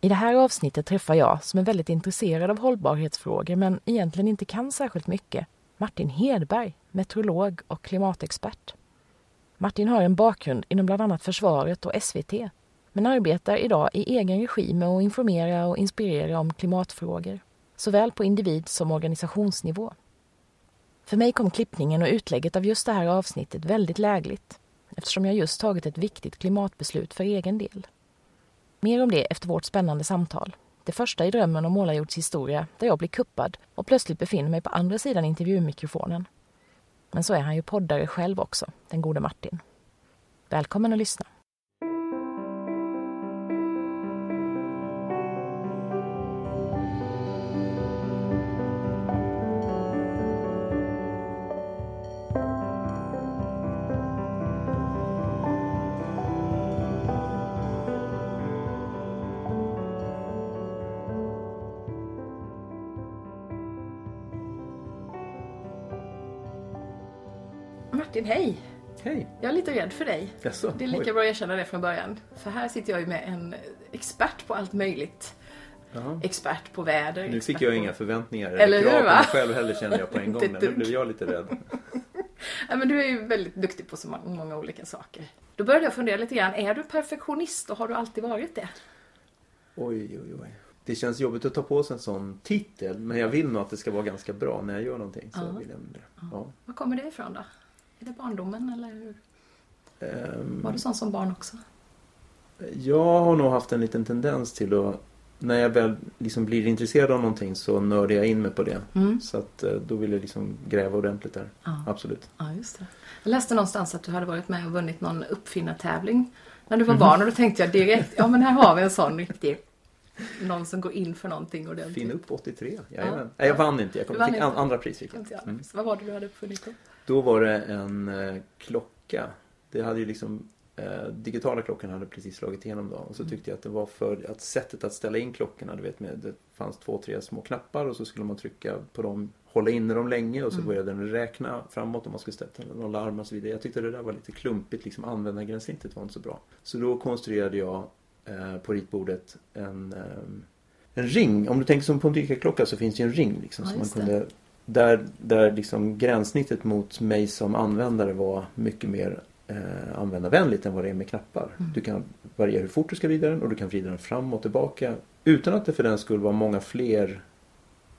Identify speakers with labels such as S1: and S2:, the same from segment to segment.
S1: I det här avsnittet träffar jag, som är väldigt intresserad av hållbarhetsfrågor men egentligen inte kan särskilt mycket, Martin Hedberg, meteorolog och klimatexpert. Martin har en bakgrund inom bland annat försvaret och SVT, men arbetar idag i egen regi med att informera och inspirera om klimatfrågor, såväl på individ som organisationsnivå. För mig kom klippningen och utlägget av just det här avsnittet väldigt lägligt, eftersom jag just tagit ett viktigt klimatbeslut för egen del. Mer om det efter vårt spännande samtal. Det första i drömmen om Målarjords historia, där jag blir kuppad och plötsligt befinner mig på andra sidan intervjumikrofonen. Men så är han ju poddare själv också, den gode Martin. Välkommen att lyssna. Martin, hej!
S2: Hej!
S1: Jag är lite rädd för dig.
S2: Jaså?
S1: Det är lika
S2: Oj.
S1: bra att erkänna det från början. För här sitter jag ju med en expert på allt möjligt.
S2: Jaha.
S1: Expert på väder.
S2: Nu fick jag
S1: på...
S2: inga förväntningar
S1: Eller
S2: krav på mig själv heller känner jag på en gång. Nu blev jag lite rädd.
S1: Nej, men du är ju väldigt duktig på så må- många olika saker. Då började jag fundera lite grann. Är du perfektionist och har du alltid varit det?
S2: Oj, oj, oj. Det känns jobbigt att ta på sig en sån titel. Men jag vill nog att det ska vara ganska bra när jag gör någonting. Så
S1: Ja.
S2: vill jag nog det. Ja.
S1: Var kommer det ifrån då? Är det barndomen eller hur?
S2: Ehm,
S1: var du sån som barn också?
S2: jag har nog haft en liten tendens till att när jag väl liksom blir intresserad av någonting så nördar jag in mig på det.
S1: Mm.
S2: Så att eh, då vill jag liksom gräva ordentligt där.
S1: Ja.
S2: Absolut.
S1: Ja, just det. Jag läste någonstans att du hade varit med och vunnit någon uppfinnartävling när du var barn och då tänkte jag direkt, ja men här har vi en sån riktig, någon som går in för någonting ordentligt.
S2: Fin upp 83.
S1: Ja.
S2: Jajamän. Nej, jag vann inte. Jag kom,
S1: vann
S2: fick
S1: inte.
S2: andra pris. Fick jag. Mm.
S1: Vad var det du hade uppfunnit då?
S2: Då var det en eh, klocka. Det hade ju liksom eh, digitala klockan hade precis slagit igenom då. Och så tyckte jag att det var för att sättet att ställa in klockorna. Du vet med, det fanns två, tre små knappar och så skulle man trycka på dem, hålla inne dem länge och så började den räkna framåt om man skulle sätta någon larm och så vidare. Jag tyckte det där var lite klumpigt, liksom användargränssnittet var inte så bra. Så då konstruerade jag eh, på ritbordet en ehm, en ring, om du tänker som på en dykarklocka så finns det ju en ring liksom
S1: Ja,
S2: som man kunde där, där liksom gränssnittet mot mig som användare var mycket mer eh, användarvänligt än vad det är med knappar.
S1: Mm.
S2: Du kan variera hur fort du ska vrida den och du kan vrida den fram och tillbaka utan att det för den skulle vara många fler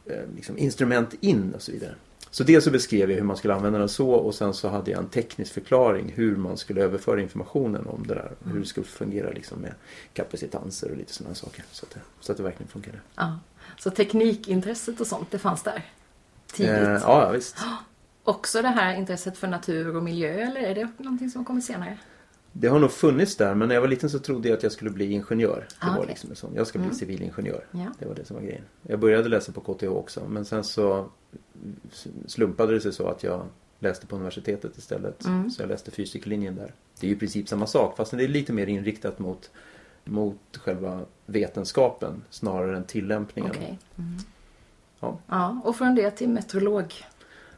S2: eh, liksom instrument in och så vidare. Så dels så beskrev jag hur man skulle använda den så och sen så hade jag en teknisk förklaring hur man skulle överföra informationen om det där.
S1: Mm.
S2: Hur det skulle fungera liksom med kapacitanser och lite sådana saker. Så att det, så att det verkligen fungerade.
S1: Ja. Så teknikintresset och sånt, det fanns där? Tidigt?
S2: Eh, ja, visst.
S1: Också det här intresset för natur och miljö eller är det någonting som kommit senare?
S2: Det har nog funnits där men när jag var liten så trodde jag att jag skulle bli ingenjör. Det
S1: Ah,
S2: var
S1: okej.
S2: liksom sån. Jag ska bli
S1: Mm.
S2: civilingenjör.
S1: Ja.
S2: Det var det som var grejen. Jag började läsa på KTH också men sen så slumpade det sig så att jag läste på universitetet istället.
S1: Mm.
S2: Så jag läste fysiklinjen där. Det är ju i princip samma sak fast det är lite mer inriktat mot, mot själva vetenskapen snarare än tillämpningen.
S1: Okej. Mm.
S2: Ja.
S1: ja. Och från det till meteorolog.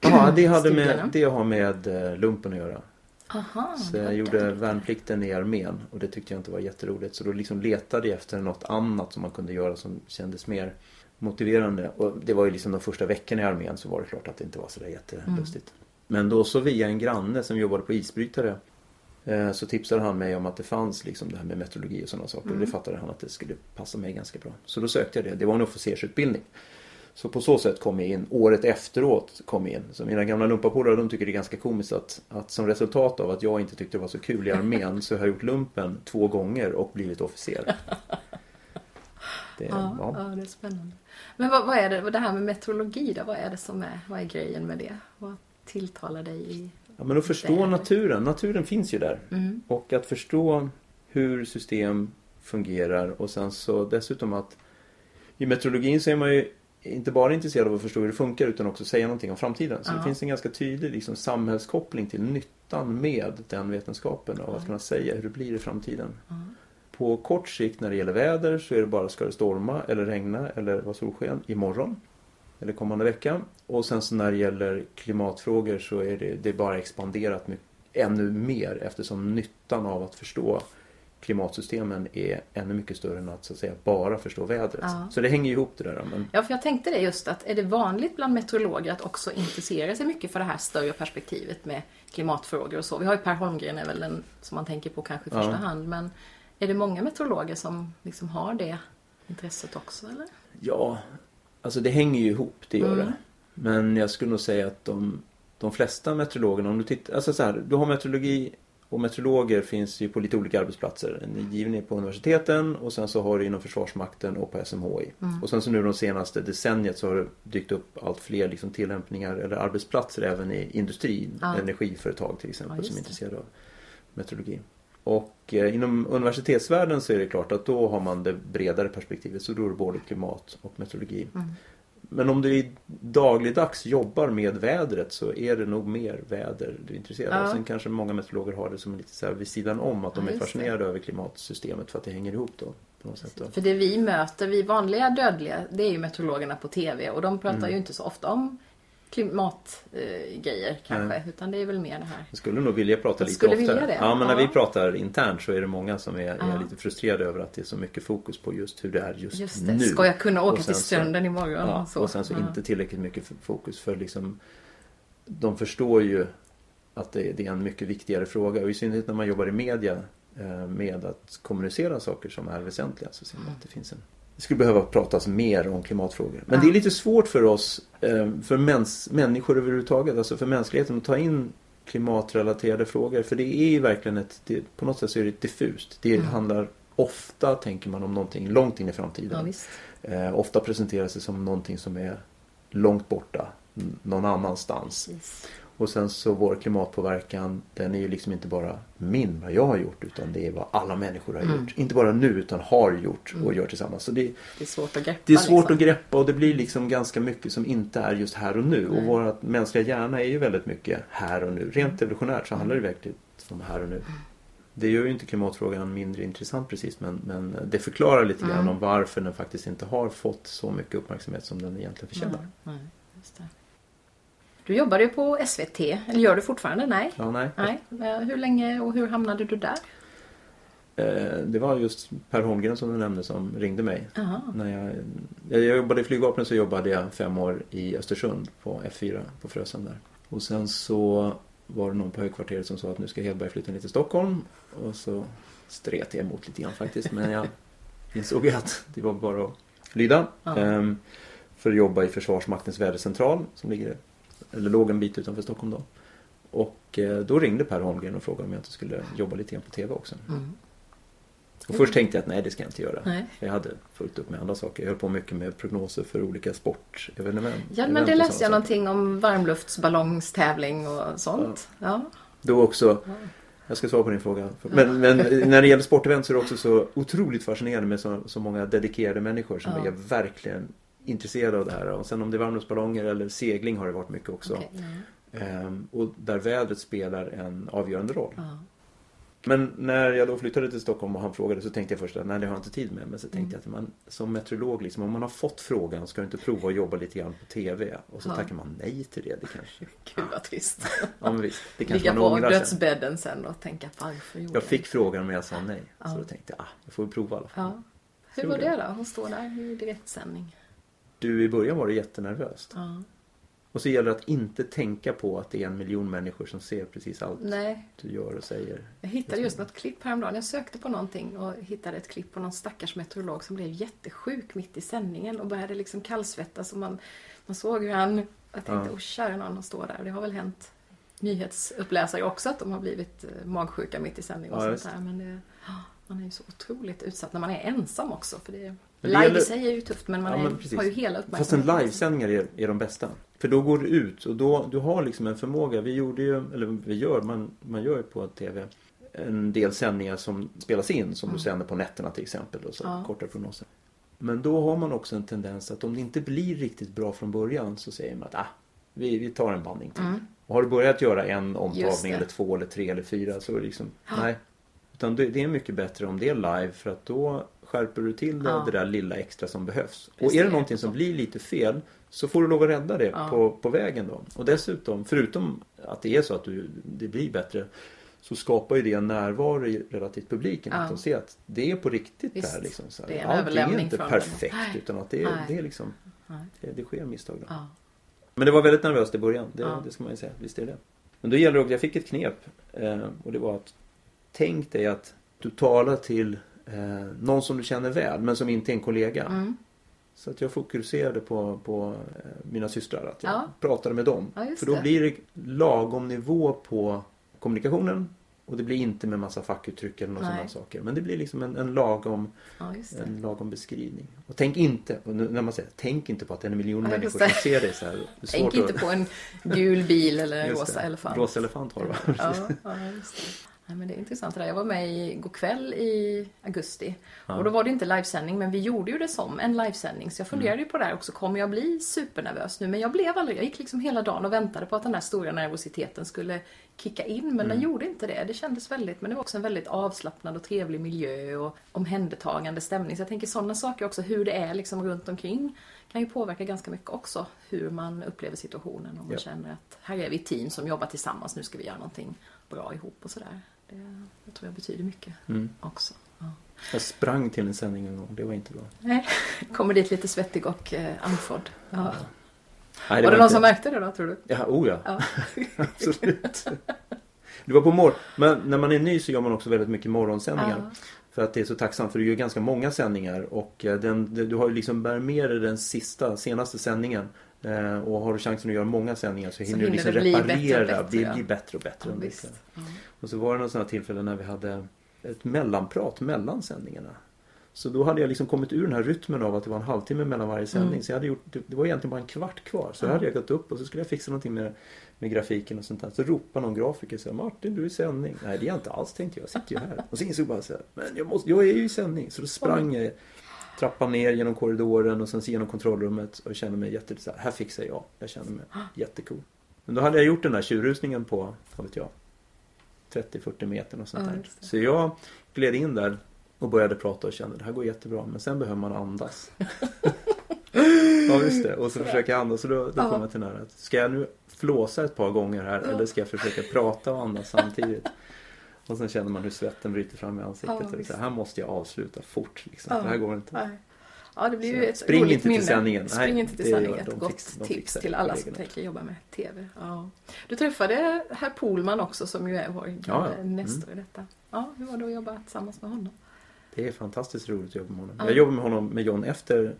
S2: Ja, det hade med, det har med eh, lumpen att göra.
S1: Aha,
S2: Så jag gjorde värnplikten i armén och det tyckte jag inte var jätteroligt. Så då liksom letade jag efter något annat som man kunde göra som kändes mer motiverande. Och det var ju liksom de första veckorna i armén så var det klart att det inte var så där jättelustigt. Men då så via en granne som jobbade på isbrytare eh, så tipsade han mig om att det fanns liksom det här med meteorologi och sådana saker. Och det fattade han att det skulle passa mig ganska bra. Så då sökte jag det. Det var en officersutbildning. Så på så sätt kom jag in, året efteråt kom jag in. Så mina gamla lumpapolare de tycker det är ganska komiskt att, att som resultat av att jag inte tyckte det var så kul i armén så har jag gjort lumpen två gånger och blivit officer. Det,
S1: Ja,
S2: ja.
S1: ja, det är spännande. Men vad, vad är det, det här med meteorologi då? Vad är det som är, vad är grejen med det? Vad tilltalar dig i...
S2: Ja, men att förstå naturen. Naturen finns ju där.
S1: Mm.
S2: Och att förstå hur system fungerar och sen så dessutom att i meteorologin så är man ju inte bara intresserad av att förstå hur det funkar utan också säga någonting om framtiden. Så
S1: Ja.
S2: det finns en ganska tydlig liksom, samhällskoppling till nyttan med den vetenskapen av att kunna säga hur det blir i framtiden. På kort sikt när det gäller väder så är det bara ska det storma eller regna eller vara solsken imorgon. Eller kommande vecka. Och sen så när det gäller klimatfrågor så är det, det är bara expanderat mycket, ännu mer eftersom nyttan av att förstå klimatsystemen är ännu mycket större än att, så att säga, bara förstå vädret.
S1: Ja.
S2: Så det hänger ihop det där. Men
S1: Ja, för jag tänkte det just att är det vanligt bland meteorologer att också intressera sig mycket för det här större perspektivet med klimatfrågor och så. Vi har ju Per Holmgren är väl den som man tänker på kanske i första
S2: Ja.
S1: hand. Men är det många meteorologer som liksom har det intresset också eller?
S2: Ja, alltså det hänger ju ihop, det gör
S1: Mm.
S2: det. Men jag skulle nog säga att de, de flesta meteorologerna, om du tittar, alltså så här, du har meteorologi och meteorologer finns ju på lite olika arbetsplatser. En är på universiteten och sen så har du inom Försvarsmakten och på SMHI.
S1: Mm.
S2: Och sen så nu de senaste decenniet så har det dykt upp allt fler liksom tillämpningar eller arbetsplatser även i industrin.
S1: Ja.
S2: Energiföretag till exempel
S1: just
S2: som är intresserade av meteorologi. Och eh, inom universitetsvärlden så är det klart att då har man det bredare perspektivet. Så då är det både klimat och meteorologi.
S1: Mm.
S2: Men om du dagligdags jobbar med vädret så är det nog mer väder du är intresserad av.
S1: Ja.
S2: Sen kanske många meteorologer har det som lite så här vid sidan om. Att de
S1: Ja,
S2: är
S1: just det.
S2: fascinerade över klimatsystemet för att det hänger ihop då. På något sätt då.
S1: För det vi möter, vi vanliga dödliga, det är ju meteorologerna på TV och de pratar
S2: Mm.
S1: ju inte så ofta om klimatgrejer kanske. Utan det är väl mer det här.
S2: Jag skulle nog vilja prata lite
S1: skulle
S2: oftare.
S1: vilja det.
S2: Ja, men när
S1: Ja.
S2: vi pratar internt så är det många som är, är
S1: Ja.
S2: lite frustrerade över att det är så mycket fokus på just hur det är just,
S1: Just det,
S2: nu.
S1: ska jag kunna åka
S2: Och
S1: till
S2: så-
S1: stranden imorgon?
S2: Ja,
S1: så.
S2: och sen så inte tillräckligt mycket fokus för liksom De förstår ju att det, det är en mycket viktigare fråga och i synnerhet när man jobbar i media eh, med att kommunicera saker som är väsentliga så ser man att det finns en det skulle behöva pratas mer om klimatfrågor. Men
S1: Ja.
S2: det är lite svårt för oss, eh, för mäns, människor överhuvudtaget, alltså för mänskligheten att ta in klimatrelaterade frågor. För det är ju verkligen ett, det, på något sätt så är det diffust. Det
S1: Mm.
S2: handlar ofta, tänker man, om någonting långt in i framtiden.
S1: Ja.
S2: Eh, ofta presenteras det som någonting som är långt borta, någon annanstans.
S1: Precis.
S2: Och sen så vår klimatpåverkan, den är ju liksom inte bara min, vad jag har gjort, utan det är vad alla människor har
S1: Mm.
S2: gjort. Inte bara nu, utan har gjort och gör tillsammans. Så det,
S1: Det är svårt att greppa.
S2: det är svårt
S1: liksom.
S2: att greppa och det blir liksom ganska mycket som inte är just här och nu. Och
S1: Nej.
S2: vår mänskliga hjärna är ju väldigt mycket här och nu. Rent evolutionärt så handlar det verkligen om här och nu. Det gör ju inte klimatfrågan mindre intressant precis men, men det förklarar lite grann
S1: Mm.
S2: om varför den faktiskt inte har fått så mycket uppmärksamhet som den egentligen förtjänar.
S1: Det. Du jobbade ju på SVT, eller gör du fortfarande? Nej.
S2: Ja, nej.
S1: Nej. Eh, Hur länge och hur hamnade du där?
S2: Eh, Det var just Per Holmgren som du nämnde som ringde mig. När jag, jag jobbade i flygvapnet så jobbade jag fem år i Östersund på F4 på Frösön där. Och sen så var det någon på högkvarteret som sa att nu ska Hedberg flytta ner till Stockholm. Och så stret jag emot lite grann faktiskt. Men jag insåg att det var bara att lyda.
S1: Ja.
S2: Ehm, för att jobba i Försvarsmaktens vädercentral som ligger, eller låg en bit utanför Stockholm då. Och eh, då ringde Per Holmgren och frågade om jag inte skulle jobba lite grann på TV också.
S1: Mm.
S2: Och först tänkte jag att nej det ska jag inte göra.
S1: Nej.
S2: Jag hade fullt upp med andra saker. Jag höll på mycket med prognoser för olika sportevenemang.
S1: Ja, men det läste jag någonting om varmluftsballongstävling och sånt. Ja.
S2: Då också, jag ska svara på din fråga. Men, men när det gäller sportevent så är det också så otroligt fascinerande med så, så många dedikerade människor som
S1: Ja.
S2: är verkligen intresserade av det här. Och sen om det är varmluftsballonger eller segling har det varit mycket också.
S1: Ja.
S2: Ehm, och där vädret spelar en avgörande roll.
S1: Ja.
S2: Men när jag då flyttade till Stockholm och han frågade så tänkte jag först att nej det har jag inte tid med. Men så tänkte
S1: Mm.
S2: jag att man, som meteorolog, liksom, om man har fått frågan ska du inte prova att jobba lite grann på TV? Och så
S1: Ja.
S2: tackar man nej till det. Det kanske,
S1: Gud vad trist.
S2: ja, men visst, det kanske
S1: Ligga
S2: man
S1: på
S2: sen.
S1: dödsbädden sen och tänka varför gjorde
S2: Jag fick frågan men jag sa nej.
S1: Ja.
S2: Så då tänkte jag, ah, jag får prova i alla fall.
S1: Ja. Hur var
S2: det.
S1: det då? Hon står där i direktsändning.
S2: Du, i början var det jättenervöst.
S1: Ja.
S2: Och så gäller det att inte tänka på att det är en miljon människor som ser precis allt
S1: Nej,
S2: du gör och säger.
S1: jag hittade just något klipp häromdagen. Jag sökte på någonting och hittade ett klipp på någon stackars meteorolog som blev jättesjuk mitt i sändningen och började liksom kallsvettas. Och man, man såg hur han... Jag tänkte,
S2: Ja.
S1: åh kära någon, han står där. Det har väl hänt nyhetsuppläsare också att de har blivit eh, magsjuka mitt i sändning och
S2: Ja,
S1: sånt där. Men det, man är ju så otroligt utsatt när man är ensam också. För det,
S2: Men
S1: live
S2: gäller-
S1: i sig är ju tufft men man
S2: Ja, men
S1: har ju hela
S2: Fast en
S1: uppmärksamheten.
S2: livesändningar är, är de bästa. För då går du ut och då, du har liksom en förmåga. Vi gjorde ju, eller vi gör, man, man gör ju på TV en del sändningar som spelas in som du sänder på nätterna till exempel. Och så
S1: Ja.
S2: korta prognoser. Men då har man också en tendens att om det inte blir riktigt bra från början så säger man att ah, vi, vi tar en bandning till.
S1: Mm.
S2: Och har du börjat göra en omtagning eller två eller tre eller fyra så är det liksom, nej. Utan det, det är mycket bättre om det är live för att då skärper du till det,
S1: Ja.
S2: det där lilla extra som behövs. och
S1: Precis.
S2: är det någonting som blir lite fel så får du lov att rädda det
S1: Ja.
S2: på, på vägen då. Och dessutom, förutom att det är så att du, det blir bättre så skapar ju det en närvaro i relativt publiken.
S1: Ja.
S2: Att de ser att det är på riktigt
S1: Visst.
S2: där. Liksom, så här.
S1: Det är överlämning
S2: är inte
S1: dem.
S2: perfekt
S1: Nej.
S2: utan att det är, det är liksom det, det sker misstag. Då.
S1: Ja.
S2: Men det var väldigt nervöst i början, det,
S1: Ja.
S2: det ska man ju säga. Visst är det Men då gäller det också, jag fick ett knep eh, och det var att tänk dig att du talar till eh, någon som du känner väl men som inte är en kollega.
S1: Mm.
S2: Så att jag fokuserade på, på eh, mina systrar, att jag
S1: Ja.
S2: pratade med dem.
S1: Ja,
S2: För då
S1: det.
S2: blir det lagom nivå på kommunikationen och det blir inte med massa fackuttryck eller sådana saker. Men det blir liksom en, en, lagom,
S1: ja,
S2: en lagom beskrivning. Och tänk inte, och när man säger tänk inte på att en miljon
S1: Ja,
S2: människor som ser dig så här.
S1: Tänk inte på en gul bil eller en rosa elefant.
S2: Rosa elefant har du va?
S1: Ja, ja. Nej, men det är intressant det där. Jag var med i går kväll i augusti.
S2: Ja.
S1: Och då var det inte livesändning men vi gjorde ju det som en livesändning. Så jag funderade
S2: Mm.
S1: ju på det här också. Kommer jag bli supernervös nu? Men jag blev aldrig. Jag gick liksom hela dagen och väntade på att den här stora nervositeten skulle kicka in. Men
S2: Mm.
S1: den gjorde inte det. Det kändes väldigt, men det var också en väldigt avslappnad och trevlig miljö och omhändertagande stämning. Så jag tänker sådana saker också, hur det är liksom runt omkring kan ju påverka ganska mycket också hur man upplever situationen. Om man
S2: Ja.
S1: känner att här är vi ett team som jobbar tillsammans, nu ska vi göra någonting bra ihop och sådär. Det, det tror jag betyder mycket
S2: Mm.
S1: också. Ja.
S2: Jag sprang till en sändning en gång, det var inte bra.
S1: Nej, kommer dit lite svettig och eh, andfådd. Ja.
S2: Nej,
S1: var det någon
S2: inte-
S1: som märkte det då, tror du?
S2: Ja, oh ja.
S1: Ja.
S2: Absolut. Det var på morgon. Men när man är ny så gör man också väldigt mycket morgonsändningar.
S1: Ja.
S2: För att det är så tacksamt för du gör ganska många sändningar och eh, den, du har liksom bär med dig den sista, senaste sändningen. Eh, Och har du chansen att göra många sändningar så hinner du
S1: hinner
S2: liksom
S1: det bli bättre och
S2: reparera.
S1: bättre,
S2: det blir bättre och bättre.
S1: Ja. Ja.
S2: Och så var det några sådana tillfällen när vi hade ett mellanprat mellan sändningarna. Så då hade jag liksom kommit ur den här rytmen av att det var en halvtimme mellan varje sändning.
S1: Mm.
S2: Så jag hade gjort, det, var egentligen bara en kvart kvar. Så då hade jag gått upp och så skulle jag fixa någonting med, med grafiken och sånt där. Så ropade någon grafiker så här, Martin du är i sändning. Nej det är jag inte alls tänkte jag, jag sitter ju här. Och så insåg jag bara så här, men jag, måste, jag är ju i sändning. Så då sprang jag trappan ner genom korridoren och sen genom kontrollrummet och kände mig jätte så här, här fixar jag. Jag kände mig jättecool. Men då hade jag gjort den där tjurrusningen på, vad vet jag, 30-40 meter och sånt
S1: Ja,
S2: där. Så jag gled in där och började prata och kände det här går jättebra. Men sen behöver man andas. ja just det. Och så försöker jag andas och då, då
S1: Ja.
S2: kommer jag till den här. Ska jag nu flåsa ett par gånger här eller ska jag försöka prata och andas samtidigt? Och sen känner man hur svetten bryter fram i ansiktet.
S1: Ja,
S2: och så här, måste jag avsluta fort. Liksom.
S1: Ja.
S2: Det här går inte.
S1: Nej. Ja, det blir ju ett
S2: spring
S1: roligt
S2: inte till
S1: minne.
S2: sändningen.
S1: Spring
S2: Nej,
S1: inte till
S2: gör-
S1: Ett gott
S2: fix-
S1: tips till alla som tänker jobba med TV. Ja. Du träffade herr Polman också som ju är vår
S2: Ja, ja.
S1: nestor i detta. Ja, hur var det att jobba tillsammans med honom?
S2: Det är fantastiskt roligt att jobba med honom.
S1: Ja.
S2: Jag jobbar med honom med John efter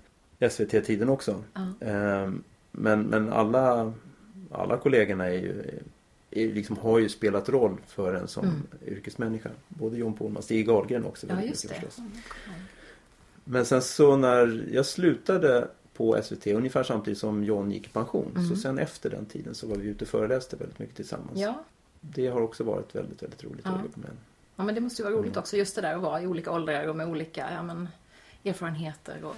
S2: SVT-tiden också. Ehm, Men, men alla, alla kollegorna är ju, liksom, har ju spelat roll för en som
S1: Mm.
S2: yrkesmänniska. Både John Pohlman, Stig Ahlgren också
S1: Ja,
S2: väldigt
S1: just det.
S2: mycket förstås.
S1: Ja.
S2: Men sen så när jag slutade på SVT ungefär samtidigt som John gick i pension.
S1: Mm.
S2: Så sen efter den tiden så var vi ute och föreläste väldigt mycket tillsammans.
S1: Ja.
S2: Det har också varit väldigt, väldigt roligt
S1: Ja.
S2: med.
S1: ja, men det måste ju vara roligt
S2: Mm.
S1: också just det där att vara i olika åldrar och med olika ja, men, erfarenheter. Och,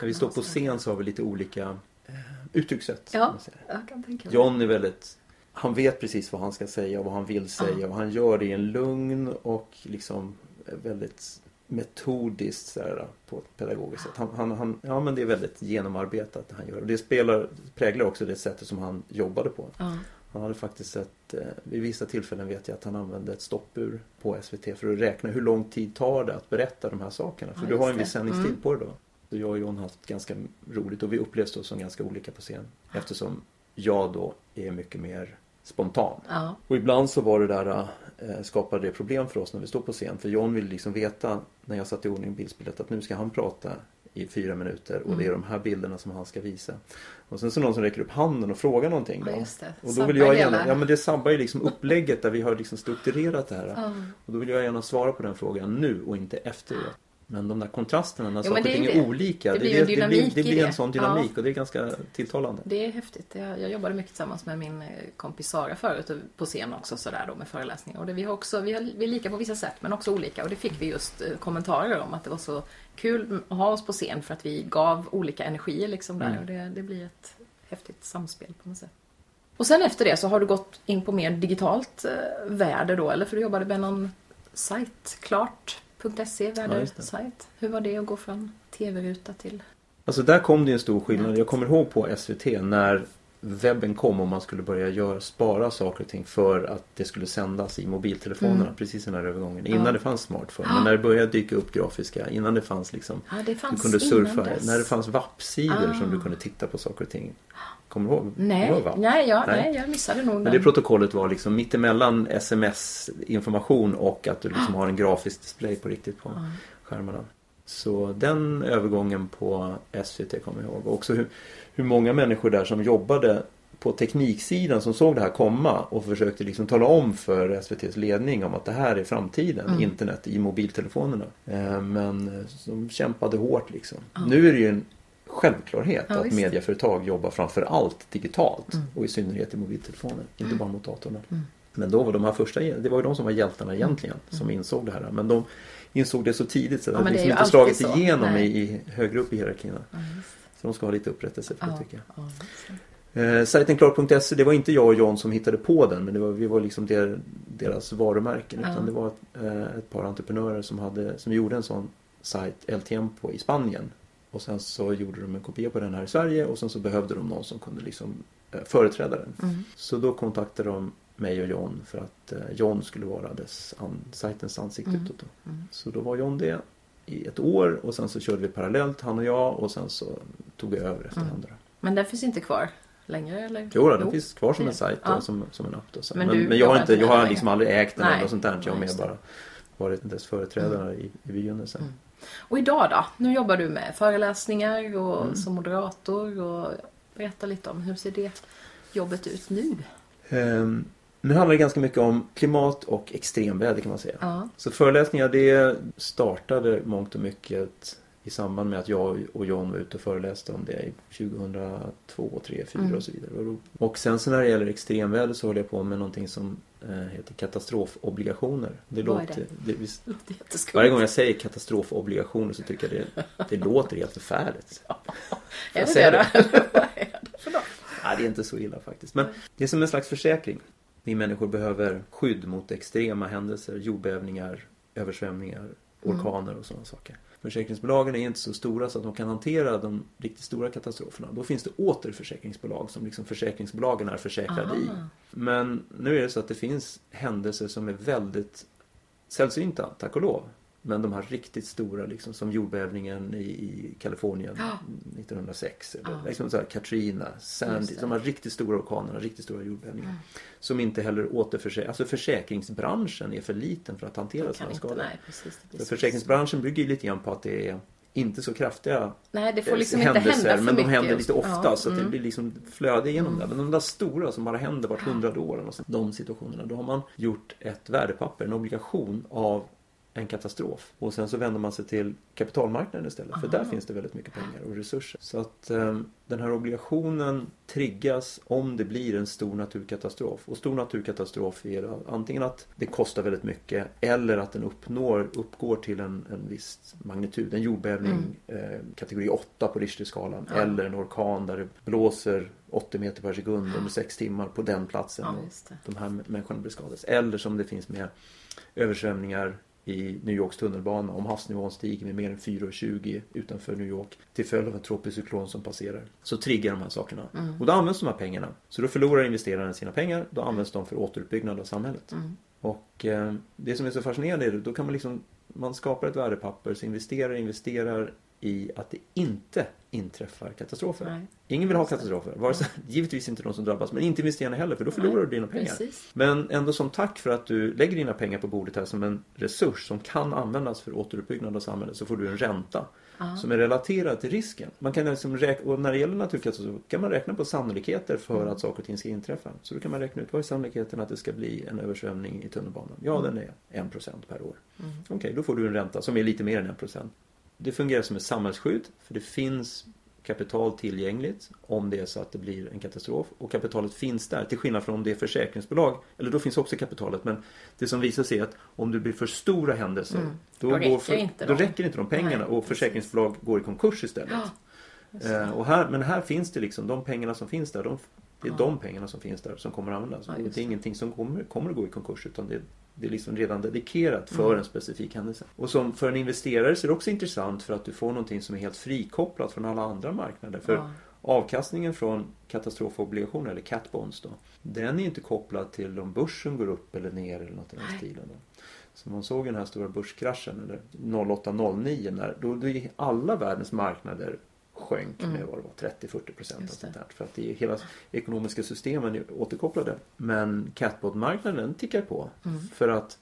S2: När vi står på scen så har vi lite olika eh, uttryckssätt.
S1: Ja. jag kan tänka mig.
S2: John är väldigt Han vet precis vad han ska säga och vad han vill säga och han gör det i en lugn och liksom väldigt metodiskt så här, på ett pedagogiskt sätt. Han, han, han, ja men det är väldigt genomarbetat det han gör. Och det spelar, präglar också det sättet som han jobbade på.
S1: Ja.
S2: Han hade faktiskt ett, eh, vid vissa tillfällen vet jag att han använde ett stoppur på SVT för att räkna hur lång tid tar det att berätta de här sakerna. För
S1: Ja,
S2: du har en viss sändningstid
S1: Mm.
S2: på det då. Så jag och John har haft ganska roligt och vi upplevs då som ganska olika på scen. Eftersom jag då är mycket mer spontan.
S1: Ja.
S2: Och ibland så var det där eh, skapade det problem för oss när vi står på scen. För John ville liksom veta när jag satte i ordning bildspelet att nu ska han prata i fyra minuter och det är
S1: Mm.
S2: de här bilderna som han ska visa. Och sen så någon som räcker upp handen och frågar någonting då.
S1: Ja.
S2: Och då vill jag gärna,
S1: hela-
S2: ja men det sabbar ju liksom upplägget där vi har liksom strukturerat det här.
S1: Ja.
S2: Och då vill jag gärna svara på den frågan nu och inte efteråt. Men de där kontrasterna när
S1: Jo,
S2: saker och ting är
S1: det.
S2: olika.
S1: Det blir
S2: det, det, blir, det blir en sån dynamik
S1: Ja.
S2: och det är ganska tilltalande.
S1: Det är häftigt. Jag, jag jobbade mycket tillsammans med min eh, kompis Sara förut på scen också sådär då med föreläsningar. Och det, vi, har också, vi, har, vi är lika på vissa sätt men också olika. Och det fick vi just eh, kommentarer om att det var så kul att ha oss på scen för att vi gav olika energier liksom där.
S2: Mm.
S1: Och det, det blir ett häftigt samspel på något sätt. Och sen efter det så har du gått in på mer digitalt eh, väder då eller? För du jobbade med någon sajt, klart.se,
S2: det.
S1: vädersajt. Hur var det att gå från tv-ruta till...
S2: Alltså där kom det en stor skillnad. Jag kommer ihåg på SVT när webben kom och man skulle börja göra, spara saker och ting för att det skulle sändas i mobiltelefonerna
S1: Mm.
S2: precis den här övergången. Innan
S1: Ja.
S2: det fanns smartphone. Men när det började dyka upp grafiska, innan det fanns liksom
S1: Ja, det
S2: du
S1: fanns
S2: kunde
S1: innan
S2: surfa, när det fanns WAP-sidor
S1: Ah.
S2: som du kunde titta på saker och ting. Kommer du ihåg? Kommer du
S1: Nej,
S2: ihåg
S1: nej, ja,
S2: Nej.
S1: nej. jag missade nog
S2: Men det protokollet var liksom mittemellan sms-information och att du liksom har en grafisk display på riktigt på
S1: Ja.
S2: skärmarna. Så den övergången på SVT kommer jag ihåg. Och också hur, hur många människor där som jobbade på tekniksidan som såg det här komma och försökte liksom tala om för SVTs ledning om att det här är framtiden,
S1: Mm.
S2: internet i mobiltelefonerna. Eh, Men eh, de kämpade hårt liksom.
S1: Ja.
S2: Nu är det ju en självklarhet
S1: Ja,
S2: att
S1: visst.
S2: medieföretag jobbar framför allt digitalt
S1: Mm.
S2: och i synnerhet i mobiltelefoner, inte bara mot datorn.
S1: Mm.
S2: Men då var de här första, det var ju de som var hjältarna egentligen som insåg det här. Men de insåg det så tidigt så det
S1: Ja,
S2: hade
S1: men det är
S2: liksom inte slagit
S1: så.
S2: igenom i,
S1: Nej.
S2: i högre upp i hierarkierna.
S1: Ja.
S2: Så de ska ha lite upprättelse för det tycker jag. Eh, sajten klar.se, det var inte jag och John som hittade på den men det var, vi var liksom der, deras varumärken.
S1: Ja.
S2: Utan det var ett, eh, ett par entreprenörer som, hade, som gjorde en sån sajt, El Tiempo, i Spanien. Och sen så gjorde de en kopia på den här i Sverige och sen så behövde de någon som kunde liksom eh, företräda den.
S1: Mm.
S2: Så då kontaktade de mig och John för att eh, John skulle vara dess an, sajtens ansikte
S1: Mm.
S2: utåt.
S1: Mm.
S2: Så då var John det i ett år och sen så körde vi parallellt han och jag och sen så tog jag över efterhand. då.
S1: Men den finns inte kvar längre eller?
S2: Jo, den finns kvar som en sajt
S1: ja.
S2: och som, som en app. Då.
S1: Men
S2: Men, men, jag har, inte, jag har liksom aldrig ägt den eller något sånt där. Jag har mer bara varit dess företrädare i, i begynnelsen.
S1: Mm. Och idag då? Nu jobbar du med föreläsningar och
S2: Mm.
S1: som moderator och berätta lite om hur ser det jobbet ut nu?
S2: Ehm, nu handlar det ganska mycket om klimat och extremväder kan man säga.
S1: Ja.
S2: Så föreläsningar det startade mångt och mycket i samband med att jag och John var ute och föreläste om det i 2002, 3, 4
S1: Mm.
S2: och så vidare. Och sen så när det gäller extremväder så håller jag på med någonting som eh, heter katastrofobligationer. Det
S1: Vad är
S2: låter,
S1: det?
S2: det, visst, varje gång jag säger katastrofobligationer så tycker jag det, det låter helt förfärligt. Får
S1: Är det det? Eller vad är det för något?
S2: Nej, det är inte så illa faktiskt. Men det är som en slags försäkring. Vi människor behöver skydd mot extrema händelser, jordbävningar, översvämningar,
S1: Mm.
S2: orkaner och sådana saker. Försäkringsbolagen är inte så stora så att de kan hantera de riktigt stora katastroferna. Då finns det återförsäkringsbolag som liksom försäkringsbolagen är försäkrade i.
S1: Aha.
S2: Men nu är det så att det finns händelser som är väldigt sällsynta, tack och lov. Men de här riktigt stora, liksom, som jordbävningen i, i Kalifornien
S1: Ja.
S2: 1906. Eller,
S1: Ja.
S2: liksom så här, Katrina, Sandy,
S1: det.
S2: de här riktigt stora orkanerna, riktigt stora jordbävningar.
S1: Mm.
S2: Som inte heller återförsäkras. Alltså försäkringsbranschen är för liten för att hantera sådana skador.
S1: nej precis. Det
S2: För försäkringsbranschen bygger ju lite grann på att det är inte så kraftiga
S1: Nej, det får
S2: eh,
S1: liksom inte hända
S2: händelser,
S1: för
S2: men de
S1: mycket.
S2: händer lite ofta
S1: Ja,
S2: så att det
S1: mm.
S2: blir liksom flöde igenom
S1: Mm.
S2: det. Men de där stora som bara händer vart hundrade år, de situationerna, då har man gjort ett värdepapper, en obligation av en katastrof. Och sen så vänder man sig till kapitalmarknaden istället. För
S1: Aha.
S2: där finns det väldigt mycket pengar och resurser. Så att eh, den här obligationen triggas om det blir en stor naturkatastrof. Och stor naturkatastrof är antingen att det kostar väldigt mycket eller att den uppnår, uppgår till en, en viss magnitud. En jordbävning eh, kategori 8 på Richterskalan.
S1: Ja.
S2: Eller en orkan där det blåser 80 meter per sekund under 6 timmar på den platsen.
S1: Ja,
S2: och de här människorna blir skadade. Eller som det finns med översvämningar i New Yorks tunnelbana om havsnivån stiger med mer än 4,20 utanför New York till följd av en tropisk cyklon som passerar. Så triggar de här sakerna.
S1: Mm.
S2: Och då används de här pengarna. Så då förlorar investeraren sina pengar. Då används de för återuppbyggnad av samhället.
S1: Mm.
S2: Och eh, det som är så fascinerande är att då kan man liksom man skapar ett värdepapper, så investerar investerar i att det inte inträffar katastrofer.
S3: Nej.
S2: Ingen vill ha katastrofer. Vare sig, givetvis inte de som drabbas, men inte investerarna heller för då förlorar
S3: Nej,
S2: du dina pengar.
S3: precis.
S2: Men ändå som tack för att du lägger dina pengar på bordet här som en resurs som kan användas för återuppbyggnad av samhället så får du en ränta som är relaterad till risken. Man kan liksom räkna, och när det gäller naturkatastrofer kan man räkna på sannolikheter för
S3: Mm.
S2: att saker och ting ska inträffa. Så då kan man räkna ut vad är sannolikheten att det ska bli en översvämning i tunnelbanan? Ja, den är 1% per år.
S3: Mm.
S2: Okej, då får du en ränta som är lite mer än 1%. Det fungerar som ett samhällsskydd för det finns kapital tillgängligt om det är så att det blir en katastrof och kapitalet finns där till skillnad från om det är försäkringsbolag eller då finns också kapitalet men det som visar sig är att om det blir för stora händelser
S3: Mm.
S2: då,
S3: Då räcker
S2: för,
S3: inte
S2: då
S3: de.
S2: räcker inte de pengarna
S3: Nej,
S2: och
S3: precis.
S2: försäkringsbolag går i konkurs istället.
S3: Ja.
S2: Eh, och här, men här finns det liksom de pengarna som finns där. De, det är
S3: Ja.
S2: de pengarna som finns där som kommer att användas.
S3: Ja,
S2: det är ingenting som kommer, kommer att gå i konkurs utan det, det är liksom redan dedikerat för
S3: Mm.
S2: en specifik händelse. Och som för en investerare så är det också intressant för att du får någonting som är helt frikopplat från alla andra marknader. För
S3: Ja.
S2: avkastningen från katastrofobligationer eller cat bonds då. Den är inte kopplad till om börsen går upp eller ner eller något i den stilen. Då. Så man såg den här stora börskraschen eller 08-09 när då, då gick alla världens marknader sjönk
S3: Mm.
S2: med vad det var 30-40 procent.
S3: Det.
S2: För att det är hela ekonomiska systemen är återkopplade. Men catbot-marknaden tickar på.
S3: Mm.
S2: För att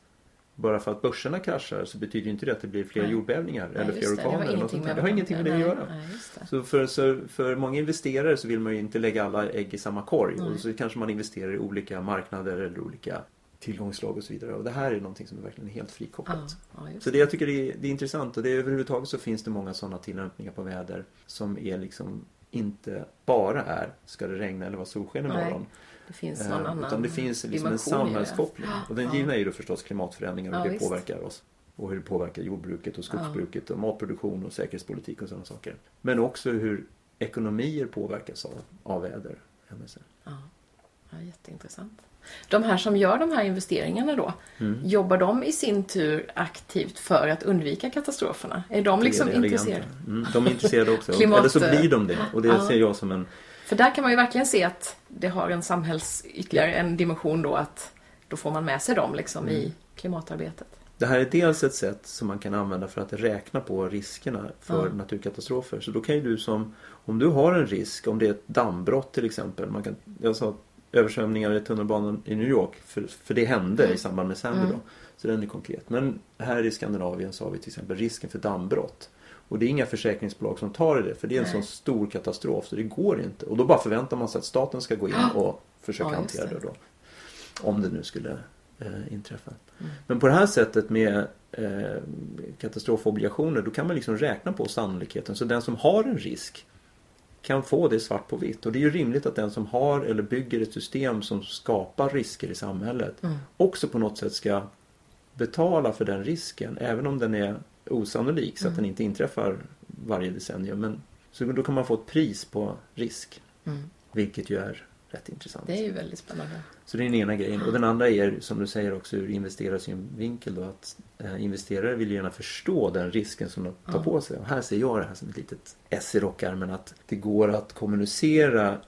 S2: bara för att börserna kraschar så betyder inte det att det blir fler
S3: Nej.
S2: jordbävningar
S3: Nej,
S2: eller fler
S3: det. Det
S2: orkaner. där.
S3: med
S2: det har ingenting med det att göra.
S3: Nej, det.
S2: Så för, så för många investerare så vill man ju inte lägga alla ägg i samma korg. Och så kanske man investerar i olika marknader eller olika tillgångslag och så vidare. Och det här är någonting som är verkligen helt frikopplat.
S3: Ja, ja,
S2: Så det jag tycker det är, det är intressant och det är överhuvudtaget så finns det många sådana tillämpningar på väder som är liksom inte bara är ska det regna eller vara solsken
S3: Nej,
S2: imorgon.
S3: Det finns
S2: Eh,
S3: någon annan
S2: Utan det finns liksom en samhällskoppling. Och den givna är ju då förstås klimatförändringar och
S3: Ja,
S2: hur det
S3: visst.
S2: påverkar oss. Och hur det påverkar jordbruket och skogsbruket och matproduktion och säkerhetspolitik och sådana saker. Men också hur ekonomier påverkas av, av väderhändelser.
S3: Ja. ja, jätteintressant. De här som gör de här investeringarna då,
S2: Mm.
S3: jobbar de i sin tur aktivt för att undvika katastroferna? Är de liksom
S2: Det är det
S3: intresserade?
S2: Mm, de är intresserade också.
S3: Klimat-
S2: Eller så blir de det. Och det
S3: Ja.
S2: ser jag som en
S3: För där kan man ju verkligen se att det har en samhälls, ytterligare en dimension då att då får man med sig dem liksom
S2: Mm.
S3: i klimatarbetet.
S2: Det här är dels ett sätt som man kan använda för att räkna på riskerna för
S3: Ja.
S2: naturkatastrofer. Så då kan ju du som, om du har en risk, om det är ett dammbrott till exempel. Man kan, jag sa översvämningar i tunnelbanan i New York, för, för det hände i samband med Sandy
S3: Mm.
S2: då. Så den är konkret. Men här i Skandinavien så har vi till exempel risken för dammbrott. Och det är inga försäkringsbolag som tar i det, för det är en
S3: Nej.
S2: sån stor katastrof så det går inte. Och då bara förväntar man sig att staten ska gå in och försöka
S3: Ja,
S2: hantera det
S3: det.
S2: då. Om det nu skulle eh, inträffa.
S3: Mm.
S2: Men på det här sättet med eh, katastrofobligationer då kan man liksom räkna på sannolikheten. Så den som har en risk kan få det svart på vitt. Och det är ju rimligt att den som har eller bygger ett system som skapar risker i samhället
S3: Mm.
S2: också på något sätt ska betala för den risken. Även om den är osannolik så att
S3: Mm.
S2: den inte inträffar varje decennium. Men, så då kan man få ett pris på risk.
S3: Mm.
S2: Vilket ju är rätt intressant.
S3: Det är ju väldigt spännande.
S2: Så det är den ena grejen. Och den andra är som du säger också ur investerarsynvinkel då att eh, investerare vill gärna förstå den risken som de tar
S3: Ja.
S2: på sig. Och här ser jag det här som ett litet S i rockärmen att det går att kommunicera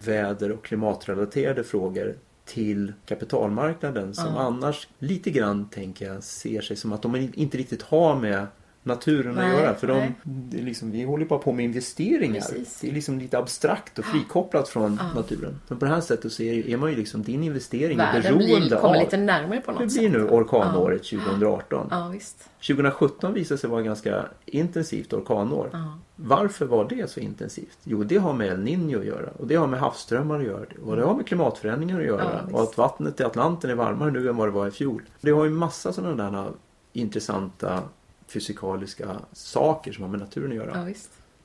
S2: väder och klimatrelaterade frågor till kapitalmarknaden som
S3: Ja.
S2: annars lite grann tänker jag ser sig som att de inte riktigt har med naturen
S3: Nej,
S2: att göra. För de, det är liksom, vi håller bara på med investeringar.
S3: Precis.
S2: Det är liksom lite abstrakt och frikopplat från
S3: Ja.
S2: naturen. Men på det här sättet så är, är man ju liksom, din investering är
S3: Världen
S2: beroende
S3: blir, kommer
S2: av
S3: lite närmare på något
S2: det
S3: sätt.
S2: blir nu orkanåret 2018.
S3: Ja, visst.
S2: 2017 visade sig vara ett ganska intensivt orkanår.
S3: Ja.
S2: Varför var det så intensivt? Jo, det har med El Niño att göra och det har med havsströmmar att göra och det har med klimatförändringar att göra
S3: Ja,
S2: och att vattnet i Atlanten är varmare nu än vad det var i fjol. Det har ju massa sådana där intressanta fysikaliska saker som har med naturen att göra
S3: ja,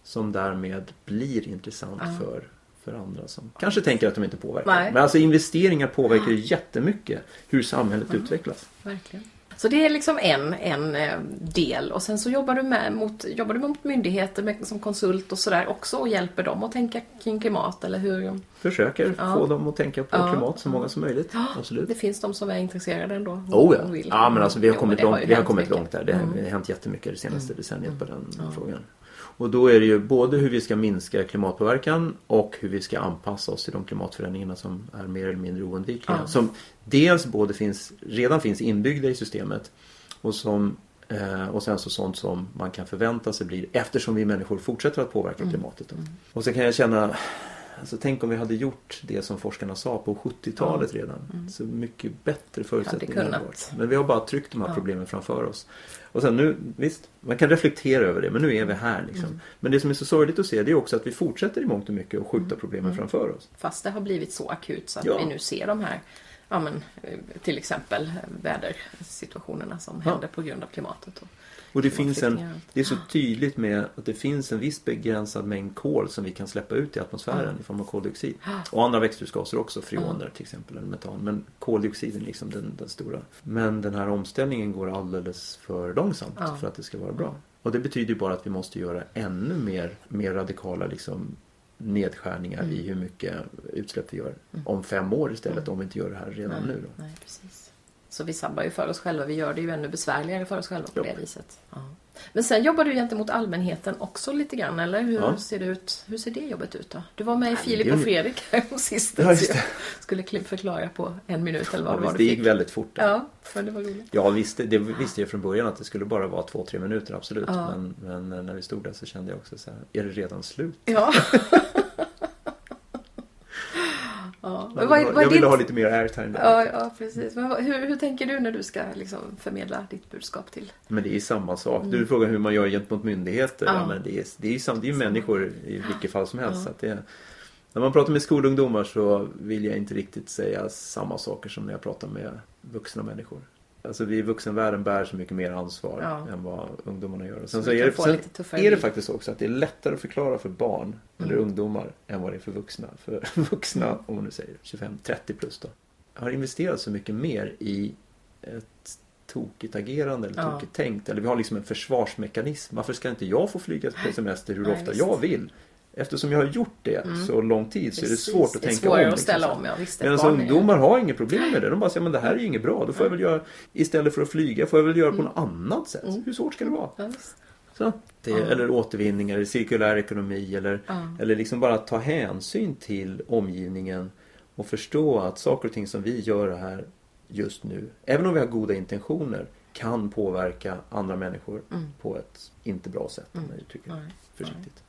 S2: som därmed blir intressant
S3: Ja.
S2: för, för andra som kanske tänker att de inte påverkar.
S3: Nej.
S2: Men alltså investeringar påverkar ju jättemycket hur samhället utvecklas.
S3: Verkligen. Så det är liksom en, en eh, del och sen så jobbar du med mot, jobbar du mot myndigheter med, som konsult och sådär också och hjälper dem att tänka kring klimat eller hur?
S2: Försöker
S3: Ja.
S2: få dem att tänka på
S3: Ja.
S2: klimat så många som möjligt. Absolut.
S3: Det finns de som är intresserade ändå.
S2: Oh ja. ja, men alltså vi har
S3: Jo,
S2: kommit,
S3: har
S2: långt, vi har kommit
S3: mycket.
S2: långt där. Det har
S3: Mm.
S2: hänt jättemycket det senaste decenniet på den
S3: Ja.
S2: frågan. Och då är det ju både hur vi ska minska klimatpåverkan och hur vi ska anpassa oss till de klimatförändringarna som är mer eller mindre oundvikliga.
S3: Ja.
S2: Som dels både finns, redan finns inbyggda i systemet och som Eh, och sen så sånt som man kan förvänta sig blir eftersom vi människor fortsätter att påverka
S1: Mm.
S2: klimatet. Då. Och så kan jag känna Alltså, tänk om vi hade gjort det som forskarna sa på 70-talet redan. Så mycket bättre förutsättningar hade varit. Men vi har bara tryckt de här
S1: Ja.
S2: problemen framför oss. Och sen nu, visst, man kan reflektera över det men nu är vi här liksom.
S1: Mm.
S2: Men det som är så sorgligt att se det är också att vi fortsätter i mångt och mycket att skjuta
S1: Mm.
S2: problemen framför oss.
S1: Fast det har blivit så akut så att
S2: Ja.
S1: vi nu ser de här, ja men eh, till exempel vädersituationerna som
S2: Ja.
S1: händer på grund av klimatet. Och,
S2: Och det finns en, det är så tydligt med att det finns en viss begränsad mängd kol som vi kan släppa ut i atmosfären i form av koldioxid. Och andra växthusgaser också, freoner till exempel, eller metan. Men koldioxiden är liksom den, den stora. Men den här omställningen går alldeles för långsamt för att det ska vara bra. Och det betyder ju bara att vi måste göra ännu mer, mer radikala liksom, nedskärningar
S1: Mm.
S2: i hur mycket utsläpp vi gör om fem år istället om vi inte gör det här redan
S1: nej,
S2: nu. Då.
S1: nej, precis. Så vi sabbar ju för oss själva. Vi gör det ju ännu besvärligare för oss själva på
S2: Ja.
S1: det viset. Ja. Men sen jobbar du gentemot allmänheten också lite grann, eller? Hur
S2: Ja.
S1: ser det ut? Hur ser det jobbet ut då? Du var med i Filip
S2: det
S1: och Fredrik här på sist.
S2: Ja, just det.
S1: Skulle förklara på en minut eller vad
S2: Ja,
S1: det var
S2: visst, det gick väldigt fort. där.
S1: Ja, för det var roligt.
S2: Jag visste, det visste jag från början att det skulle bara vara två, tre minuter, absolut.
S1: Ja.
S2: Men, men när vi stod där så kände jag också så här, är det redan slut?
S1: Ja. ja. Men vad,
S2: jag ville
S1: ditt-
S2: ha lite mer airtime där.
S1: Ja, ja precis. Men hur, hur tänker du när du ska liksom förmedla ditt budskap till?
S2: Men det är samma sak. Du frågar hur man gör gentemot myndigheter.
S1: Mm. Ja.
S2: Ja. men det är, det är ju sam, det är ju människor i vilket fall som helst.
S1: Ja.
S2: Det, när man pratar med skolungdomar så vill jag inte riktigt säga samma saker som när jag pratar med vuxna människor. Alltså vi i vuxenvärlden bär så mycket mer ansvar
S1: Ja.
S2: än vad ungdomarna gör. Och
S1: Så
S2: Sen så
S1: vi
S2: är det, sen är det faktiskt också att det är lättare att förklara för barn eller
S1: Mm.
S2: ungdomar än vad det är för vuxna. För vuxna, om man nu säger 25-30 plus då, har investerat så mycket mer i ett tokigt agerande eller
S1: Ja.
S2: tokigt tänkt. Eller vi har liksom en försvarsmekanism. Varför ska inte jag få flyga på semester hur
S1: Nej,
S2: ofta
S1: visst.
S2: jag vill? Eftersom jag har gjort det så lång tid så är det
S1: Precis.
S2: svårt att
S1: det är
S2: tänka
S1: svårare
S2: om.
S1: att ställa
S2: liksom.
S1: om, ja visst.
S2: Medan
S1: är-
S2: ungdomar har inget problem med det. De bara säger men det här är ju inget bra. Då får jag väl göra, istället för att flyga, får jag väl göra på något annat sätt. Hur svårt ska det vara?
S1: Ja.
S2: Så, det. Eller återvinning, eller cirkulär ekonomi eller, eller liksom bara ta hänsyn till omgivningen och förstå att saker och ting som vi gör här just nu, även om vi har goda intentioner, kan påverka andra människor på ett inte bra sätt om jag uttrycker försiktigt.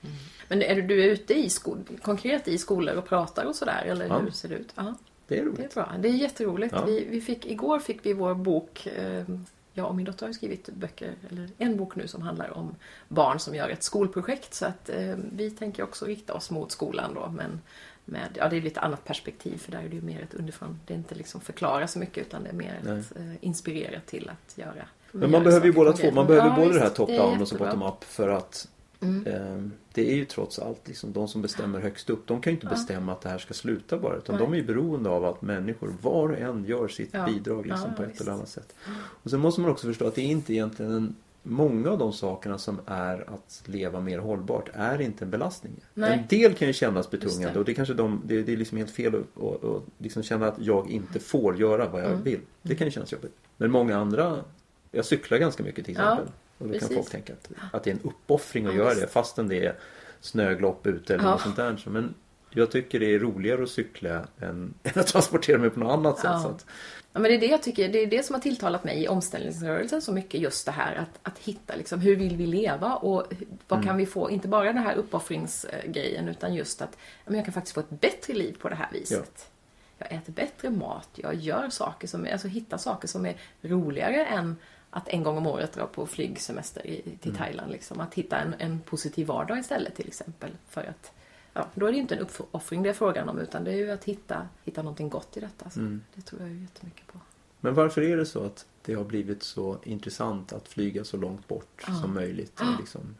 S1: Men är du, du är ute i skol, konkret i skolor och pratar och sådär? Eller
S2: Ja.
S1: hur ser det ut? Ja,
S2: Det är
S1: det är
S2: roligt.
S1: bra. Det är jätteroligt.
S2: Ja.
S1: Vi, vi fick, igår fick vi vår bok. Eh, jag och min dotter har skrivit böcker, eller en bok nu som handlar om barn som gör ett skolprojekt. Så att eh, vi tänker också rikta oss mot skolan då. Men med, ja, det är lite annat perspektiv för där är det ju mer ett underifrån. Det är inte liksom förklara så mycket utan det är mer
S2: Nej.
S1: att eh, inspirera till att göra.
S2: Men man behöver ju båda två. Man behöver
S1: Ja,
S2: både det här
S1: visst.
S2: top
S1: är
S2: down och så
S1: jättebra.
S2: bottom up för att
S1: Mm.
S2: eh, det är ju trots allt liksom de som bestämmer högst upp. De kan ju inte
S1: Ja.
S2: bestämma att det här ska sluta bara. Utan
S1: Nej.
S2: de är ju beroende av att människor var och en gör sitt
S1: Ja.
S2: bidrag liksom,
S1: Ja,
S2: på ett
S1: visst.
S2: eller annat sätt. Och sen måste man också förstå att det är inte egentligen en Många av de sakerna som är att leva mer hållbart är inte en belastning.
S1: Nej.
S2: En del kan ju kännas betungande
S1: det.
S2: och det är kanske de, det, det är liksom helt fel att och, och liksom känna att jag inte får göra vad jag
S1: Mm.
S2: vill. Det kan ju kännas jobbigt. Men många andra, jag cyklar ganska mycket till exempel. Och då kan
S1: precis.
S2: folk tänka att, att det är en uppoffring att
S1: Ja,
S2: göra det fastän det är snöglopp ute eller
S1: Ja.
S2: något sånt där. Men jag tycker det är roligare att cykla än, än att transportera mig på något annat sätt.
S1: Ja.
S2: Att,
S1: Ja, men det är det jag tycker, det är det som har tilltalat mig i omställningsrörelsen så mycket, just det här att, att hitta liksom, hur vill vi leva och vad
S2: Mm.
S1: kan vi få, inte bara den här uppoffringsgrejen utan just att ja, men jag kan faktiskt få ett bättre liv på det här viset. Jag äter bättre mat, jag gör saker som, alltså hittar saker som är roligare än att en gång om året dra på flygsemester i, till
S2: Mm.
S1: Thailand. Liksom. Att hitta en, en positiv vardag istället till exempel. För att, ja, då är det ju inte en uppoffring det är frågan om utan det är ju att hitta, hitta någonting gott i detta. Så
S2: Mm.
S1: Det tror jag ju jättemycket på.
S2: Men varför är det så att det har blivit så intressant att flyga så långt bort
S1: Ja.
S2: som möjligt? Liksom,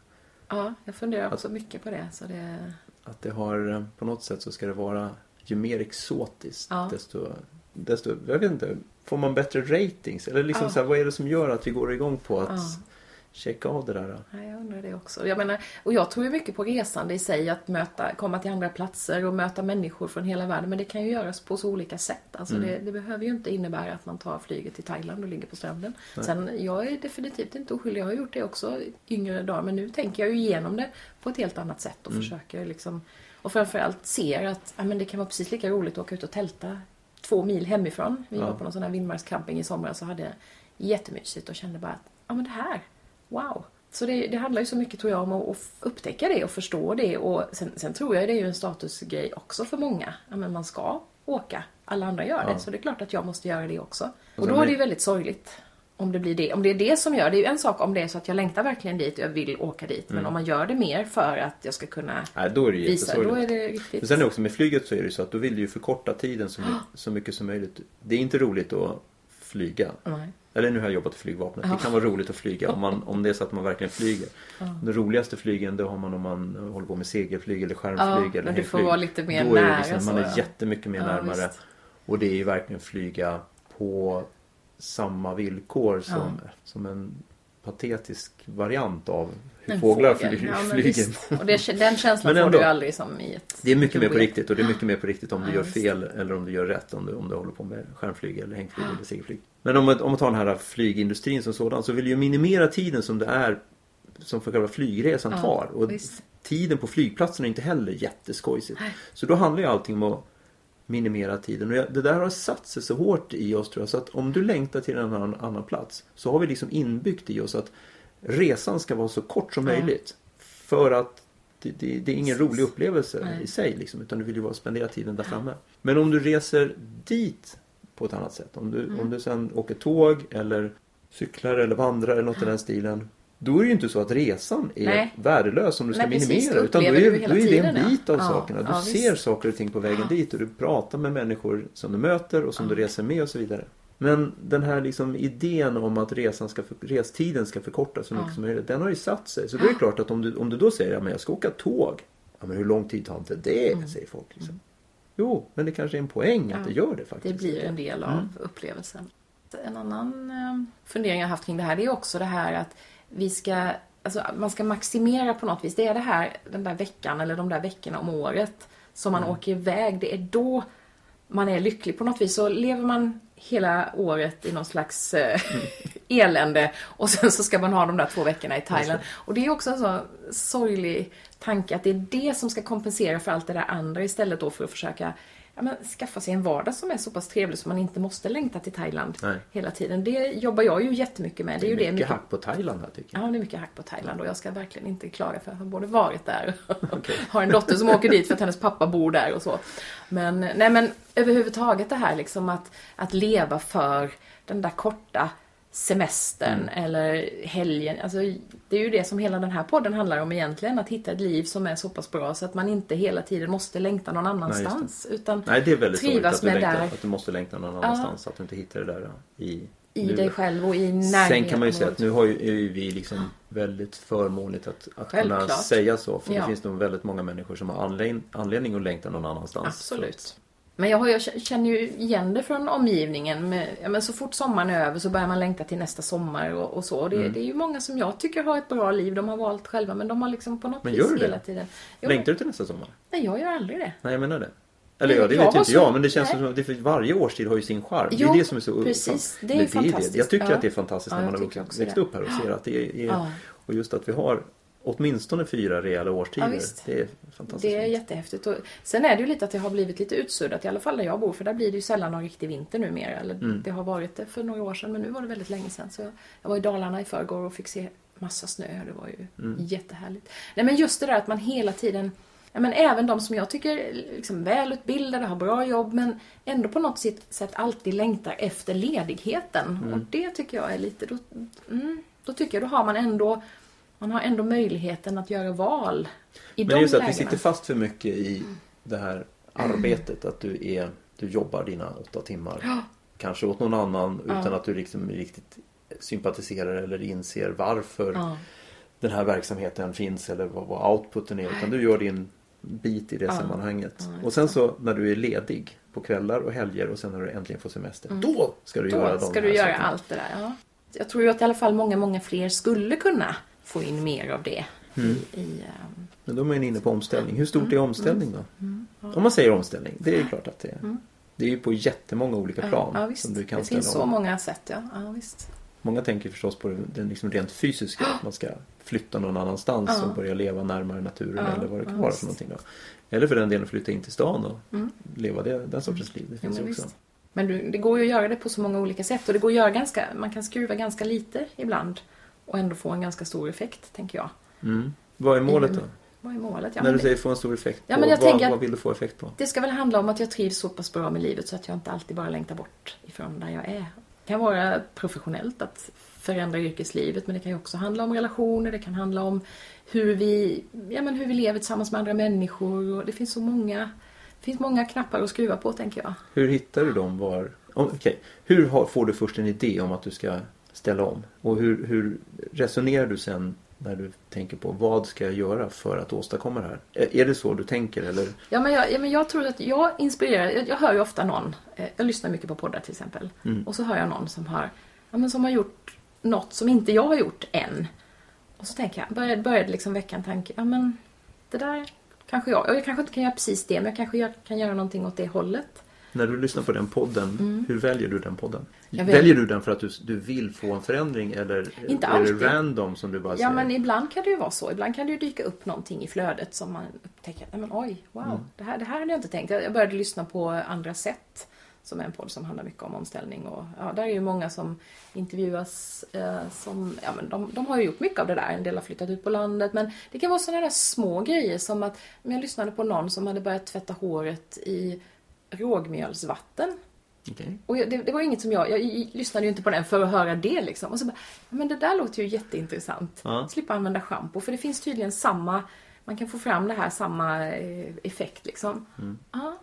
S1: Ja, jag funderar också mycket på det. Så det
S2: att det har, eh, på något sätt så ska det vara, ju mer exotiskt
S1: Ja.
S2: desto, desto, jag vet inte, får man bättre ratings? Eller liksom
S1: Ja.
S2: så här, vad är det som gör att vi går igång på att
S1: Ja.
S2: checka av det där?
S1: Ja, jag undrar det också. Jag menar, och jag tror ju mycket på resande i sig, att möta, komma till andra platser och möta människor från hela världen. Men det kan ju göras på så olika sätt. Alltså
S2: Mm.
S1: det, det behöver ju inte innebära att man tar flyget till Thailand och ligger på stranden. Sen, jag är definitivt inte oskyldig. Jag har gjort det också yngre dagar. Men nu tänker jag ju igenom det på ett helt annat sätt och försöker liksom... Och framförallt ser att ja, men det kan vara precis lika roligt att åka ut och tälta två mil hemifrån. Vi
S2: Ja.
S1: var på någon sån här vildmarkscamping i somras och hade jättemysigt och kände bara att ja men det här, wow. Så det, det handlar ju så mycket tror jag om att, upptäcka det och förstå det och sen, sen tror jag det är ju en statusgrej också för många. Ja men man ska åka, alla andra gör det, så det är klart att jag måste göra det också. Och då är det ju väldigt sorgligt om det blir det. Om det är det som gör, det är ju en sak om det är så att jag längtar verkligen dit och jag vill åka dit. Men om man gör det mer för att jag ska kunna
S2: Nej, då är det
S1: visa, då är det riktigt...
S2: Men sen är det också med flyget så är det så att då vill du ju förkorta tiden så, my- så mycket som möjligt. Det är inte roligt att flyga.
S1: Nej.
S2: Eller nu har jag jobbat i flygvapnet. Det kan vara roligt att flyga om, man, om det är så att man verkligen flyger. Den roligaste flygen det har man om man håller på med segelflyg eller skärmflyg
S1: Ja,
S2: eller
S1: men du får vara lite mer
S2: Då är det
S1: nära
S2: liksom, man är
S1: ja.
S2: jättemycket mer
S1: Ja,
S2: närmare.
S1: visst.
S2: Och det är ju verkligen flyga på samma villkor som, som en patetisk variant av hur
S1: En
S2: fåglar
S1: fågel.
S2: fly,
S1: Ja, men
S2: flyger.
S1: Och det, den känslan
S2: Men
S1: får
S2: ändå.
S1: du aldrig som i ett
S2: Det är mycket mer på riktigt och det är mycket mer på riktigt om du
S1: Ja,
S2: gör
S1: visst.
S2: fel eller om du gör rätt om du, om du håller på med skärmflyg eller hängflyg eller segelflyg. Men om, om man tar den här flygindustrin som sådan så vill ju minimera tiden som det är som för själva flygresan
S1: Ja,
S2: tar. Och
S1: visst.
S2: tiden på flygplatsen är inte heller jätteskojsigt. Så då handlar ju allting om att minimera tiden. Och det där har satt sig så hårt i oss tror jag. Så att om du längtar till en annan, annan plats så har vi liksom inbyggt i oss att resan ska vara så kort som möjligt. För att det, det, det är ingen rolig upplevelse
S1: Nej.
S2: i sig liksom, utan du vill ju bara spendera tiden där framme. Men om du reser dit på ett annat sätt. Om du,
S1: Mm.
S2: om du sen åker tåg eller cyklar eller vandrar eller något i den stilen. Då är det ju inte så att resan är
S1: Nej.
S2: värdelös om du ska
S1: Nej, precis,
S2: minimera.
S1: då
S2: utan då är,
S1: du
S2: då är det en
S1: ja.
S2: bit av
S1: Ja,
S2: sakerna. Du
S1: ja,
S2: ser
S1: visst.
S2: saker och ting på vägen dit och du pratar med människor som du möter och som du reser med och så vidare. Men den här liksom idén om att resan ska restiden ska förkortas så mycket som möjligt, den har ju satt sig. Så då är det klart att om du, om du då säger att jag ska åka tåg. Ja, men hur lång tid tar inte det?
S1: Mm.
S2: Säger folk. Liksom. Jo, men det kanske är en poäng att det gör det faktiskt.
S1: Det blir en del av
S2: Mm.
S1: upplevelsen. En annan eh, fundering jag haft kring det här det är också det här att vi ska, alltså man ska maximera på något vis. Det är det här, den där veckan eller de där veckorna om året som
S2: Mm.
S1: man åker iväg. Det är då man är lycklig på något vis. Så lever man hela året i någon slags eh,
S2: Mm.
S1: elände och sen så ska man ha de där två veckorna i Thailand. Och det är också en så sorglig tanke att det är det som ska kompensera för allt det där andra istället då för att försöka ja, men, skaffa sig en vardag som är så pass trevlig så man inte måste längta till Thailand
S2: Nej.
S1: hela tiden. Det jobbar jag ju jättemycket med. Det är ju det
S2: mycket hack på Thailand här tycker jag.
S1: Ja, det är mycket hack på Thailand och jag ska verkligen inte klaga för jag har både varit där och har en dotter som åker dit för att hennes pappa bor där och så. Men, nej men överhuvudtaget det här liksom att, att leva för den där korta semestern eller helgen. Alltså, det är ju det som hela den här podden handlar om egentligen. Att hitta ett liv som är så pass bra så att man inte hela tiden måste längta någon annanstans. utan
S2: Nej, det är väldigt
S1: trivas
S2: att du, längtar,
S1: där
S2: att du måste längta någon annanstans. Att du inte hittar det där ja, i
S1: i dig själv och i närheten.
S2: Sen kan man ju säga att nu har ju, är ju vi liksom väldigt förmånligt att, att kunna säga så. För
S1: Ja.
S2: det finns nog väldigt många människor som har anledning, anledning att längta någon annanstans.
S1: Absolut. Men jag, har, jag känner ju igen det från omgivningen. Ja, men så fort sommaren är över så börjar man längta till nästa sommar och, och så. Och det,
S2: Mm.
S1: det är ju många som jag tycker har ett bra liv. De har valt själva men de har liksom på något
S2: Men
S1: vis
S2: gör du det?
S1: hela tiden. Jo,
S2: Längtar du till nästa sommar?
S1: Nej, jag gör aldrig det.
S2: Nej, jag menar det. Eller ja, det
S1: jag
S2: vet ju inte
S1: så-
S2: jag. Men det känns
S1: nej.
S2: som att det varje årstid har ju sin charm. det
S1: Ja,
S2: är det som är så
S1: precis. Det är
S2: Eller
S1: fantastiskt.
S2: Jag tycker
S1: Ja.
S2: att det är fantastiskt
S1: Ja,
S2: när man har växt
S1: det.
S2: upp här och ser att det är... Och just att vi har åtminstone fyra rejäla årstider.
S1: Ja,
S2: det är fantastiskt.
S1: Det är
S2: fint.
S1: jättehäftigt. Och sen är det ju lite att det har blivit lite utsuddat, i alla fall där jag bor. För där blir det ju sällan någon riktig vinter numera. Eller
S2: Mm.
S1: det har varit det för några år sedan, men nu var det väldigt länge sedan. Så jag var i Dalarna i förrgår och fick se massa snö. Det var ju
S2: Mm.
S1: jättehärligt. Nej men just det där att man hela tiden men även de som jag tycker är liksom välutbildade, har bra jobb men ändå på något sätt, sätt alltid längtar efter ledigheten.
S2: Mm.
S1: Och det tycker jag är lite... Då, mm, då tycker jag då har man ändå man har ändå möjligheten att göra val i
S2: Men
S1: de
S2: det är ju så att vi
S1: lägena.
S2: sitter fast för mycket i det här arbetet. Att du, är, du jobbar dina åtta timmar. Kanske åt någon annan utan att du liksom riktigt sympatiserar eller inser varför
S1: Ja.
S2: den här verksamheten finns eller vad, vad outputen är. Utan du gör din bit i det sammanhanget. och sen så när du är ledig på kvällar och helger och sen när du äntligen får semester. Då ska du göra
S1: Mm. Då
S2: de
S1: ska
S2: här
S1: du göra
S2: sakerna.
S1: allt det där. Ja. Jag tror ju att i alla fall många, många fler skulle kunna få in mer av det.
S2: Mm.
S1: I, i,
S2: Men då är man inne på omställning. Hur stort är
S1: Mm.
S2: omställning då? Om man säger omställning. Det är klart att det är. Det är ju på jättemånga olika plan
S1: Mm. ja, visst.
S2: som du kan
S1: det finns så
S2: om.
S1: många sätt, ja. ja visst.
S2: Många tänker förstås på det- den liksom rent fysiska. Att man ska flytta någon annanstans
S1: Ja.
S2: och börja leva närmare naturen
S1: Ja,
S2: eller vad det kan
S1: ja,
S2: vara för någonting. Då. Eller för den delen flytta in till stan och leva det, den sortens liv. Det finns
S1: men
S2: ju också.
S1: visst. Men det går ju att göra det på så många olika sätt och det går att göra ganska, man kan skruva ganska lite ibland. Och ändå få en ganska stor effekt, tänker jag.
S2: Mm. Vad är målet då?
S1: Vad är målet? Ja,
S2: När du säger få en stor effekt
S1: Ja,
S2: på,
S1: men jag
S2: vad, vad vill du få effekt på?
S1: Det ska väl handla om att jag trivs så pass bra med livet så att jag inte alltid bara längtar bort ifrån där jag är. Det kan vara professionellt att förändra yrkeslivet men det kan ju också handla om relationer, det kan handla om hur vi, ja, men hur vi lever tillsammans med andra människor. Och det finns så många, det finns många knappar att skruva på tänker jag.
S2: Hur hittar du dem? Var... Okej. Hur får du först en idé om att du ska ställa om? Och hur, hur resonerar du sen när du tänker på vad ska jag göra för att åstadkomma det här? Är, det så du tänker eller?
S1: Ja men jag, ja, men jag tror att jag inspirerar, jag, jag hör ju ofta någon, eh, jag lyssnar mycket på poddar till exempel.
S2: Mm.
S1: Och så hör jag någon som har, ja, men som har gjort något som inte jag har gjort än. Och så tänker jag, började, började liksom väcka en tanke, ja men det där kanske jag, och jag kanske inte kan göra precis det men jag kanske gör, kan göra någonting åt det hållet.
S2: När du lyssnar på den podden, hur väljer du den podden?
S1: Mm. Väljer-
S2: du den för att du, du vill få en förändring eller
S1: Inte
S2: är
S1: alltid.
S2: det random som du bara
S1: Ja
S2: säger?
S1: men ibland kan det ju vara så, ibland kan det ju dyka upp någonting i flödet som man upptäcker, nej men oj, wow,
S2: Mm.
S1: det, här, det här hade jag inte tänkt. Jag började lyssna på Andra sätt som är en podd som handlar mycket om omställning och ja, där är ju många som intervjuas eh, som, ja men de, de har ju gjort mycket av det där, en del har flyttat ut på landet men det kan vara sådana där små grejer som att, jag lyssnade på någon som hade börjat tvätta håret i rågmjölsvatten
S2: Okej.
S1: och jag- det, det var inget som jag, jag, lyssnade ju inte på den för att höra det liksom. Och så bara, men det där låter ju jätteintressant.
S2: Ja.
S1: Slippa använda schampo, för det finns tydligen samma, man kan få fram det här samma eh, effekt liksom. Ja,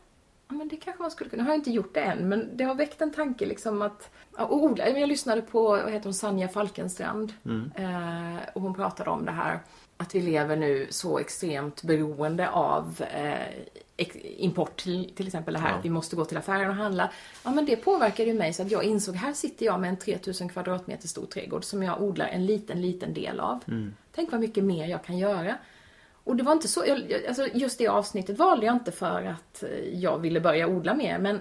S1: ja, men det kanske man skulle kunna, nu har jag inte gjort det än, men det har väckt en tanke liksom att, och odla, jag lyssnade på, vad heter hon, Sanja Falkenstrand. Eh, och hon pratade om det här att vi lever nu så extremt beroende av eh, import till, till exempel det här
S2: Ja.
S1: att vi måste gå till affären och handla. Ja men det påverkade ju mig så att jag insåg, här sitter jag med en 3000 kvadratmeter stor trädgård som jag odlar en liten, liten del av. Tänk vad mycket mer jag kan göra. Och det var inte så, jag, alltså just det avsnittet valde jag inte för att eh, jag ville börja odla mer men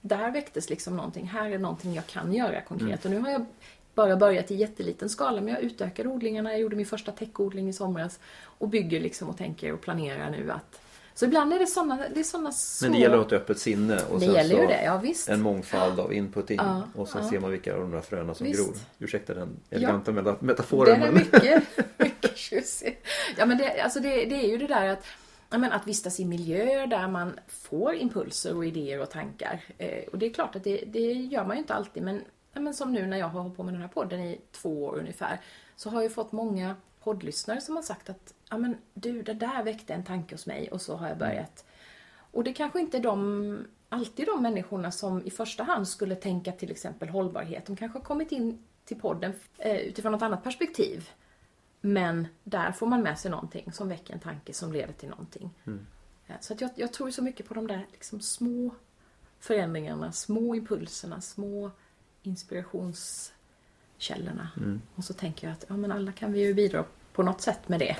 S1: där väcktes liksom någonting, här är någonting jag kan göra konkret. Och nu har jag bara börjat i jätteliten skala men jag utökade odlingarna, jag gjorde min första täckodling i somras och bygger liksom och tänker och planerar nu att så ibland är det såna, det är såna små...
S2: Men det gäller att ha ett öppet sinne och
S1: Det
S2: sen så
S1: det, ja visst.
S2: en mångfald av input in
S1: Ja,
S2: och sen
S1: ja.
S2: ser man vilka av de där fröna som
S1: Visst.
S2: gror. Ursäkta den eleganta meta- metaforen.
S1: Den är
S2: men-
S1: mycket, mycket tjusig. Ja men det, alltså det, det är ju det där att, ja, men att vistas i miljöer där man får impulser och idéer och tankar. Eh, och det är klart att det, det gör man ju inte alltid men, ja, men som nu när jag har hållit på med den här podden i två år ungefär så har jag ju fått många poddlyssnare som har sagt att ja men du, det där väckte en tanke hos mig och så har jag börjat. Och det kanske inte är de, alltid de människorna som i första hand skulle tänka till exempel hållbarhet. De kanske har kommit in till podden eh, utifrån något annat perspektiv. Men där får man med sig någonting som väcker en tanke som leder till någonting. Eh, Så att jag, jag tror så mycket på de där liksom små förändringarna, små impulserna, små inspirationskällorna. Och så tänker jag att ja, men alla kan vi ju bidra på något sätt med det.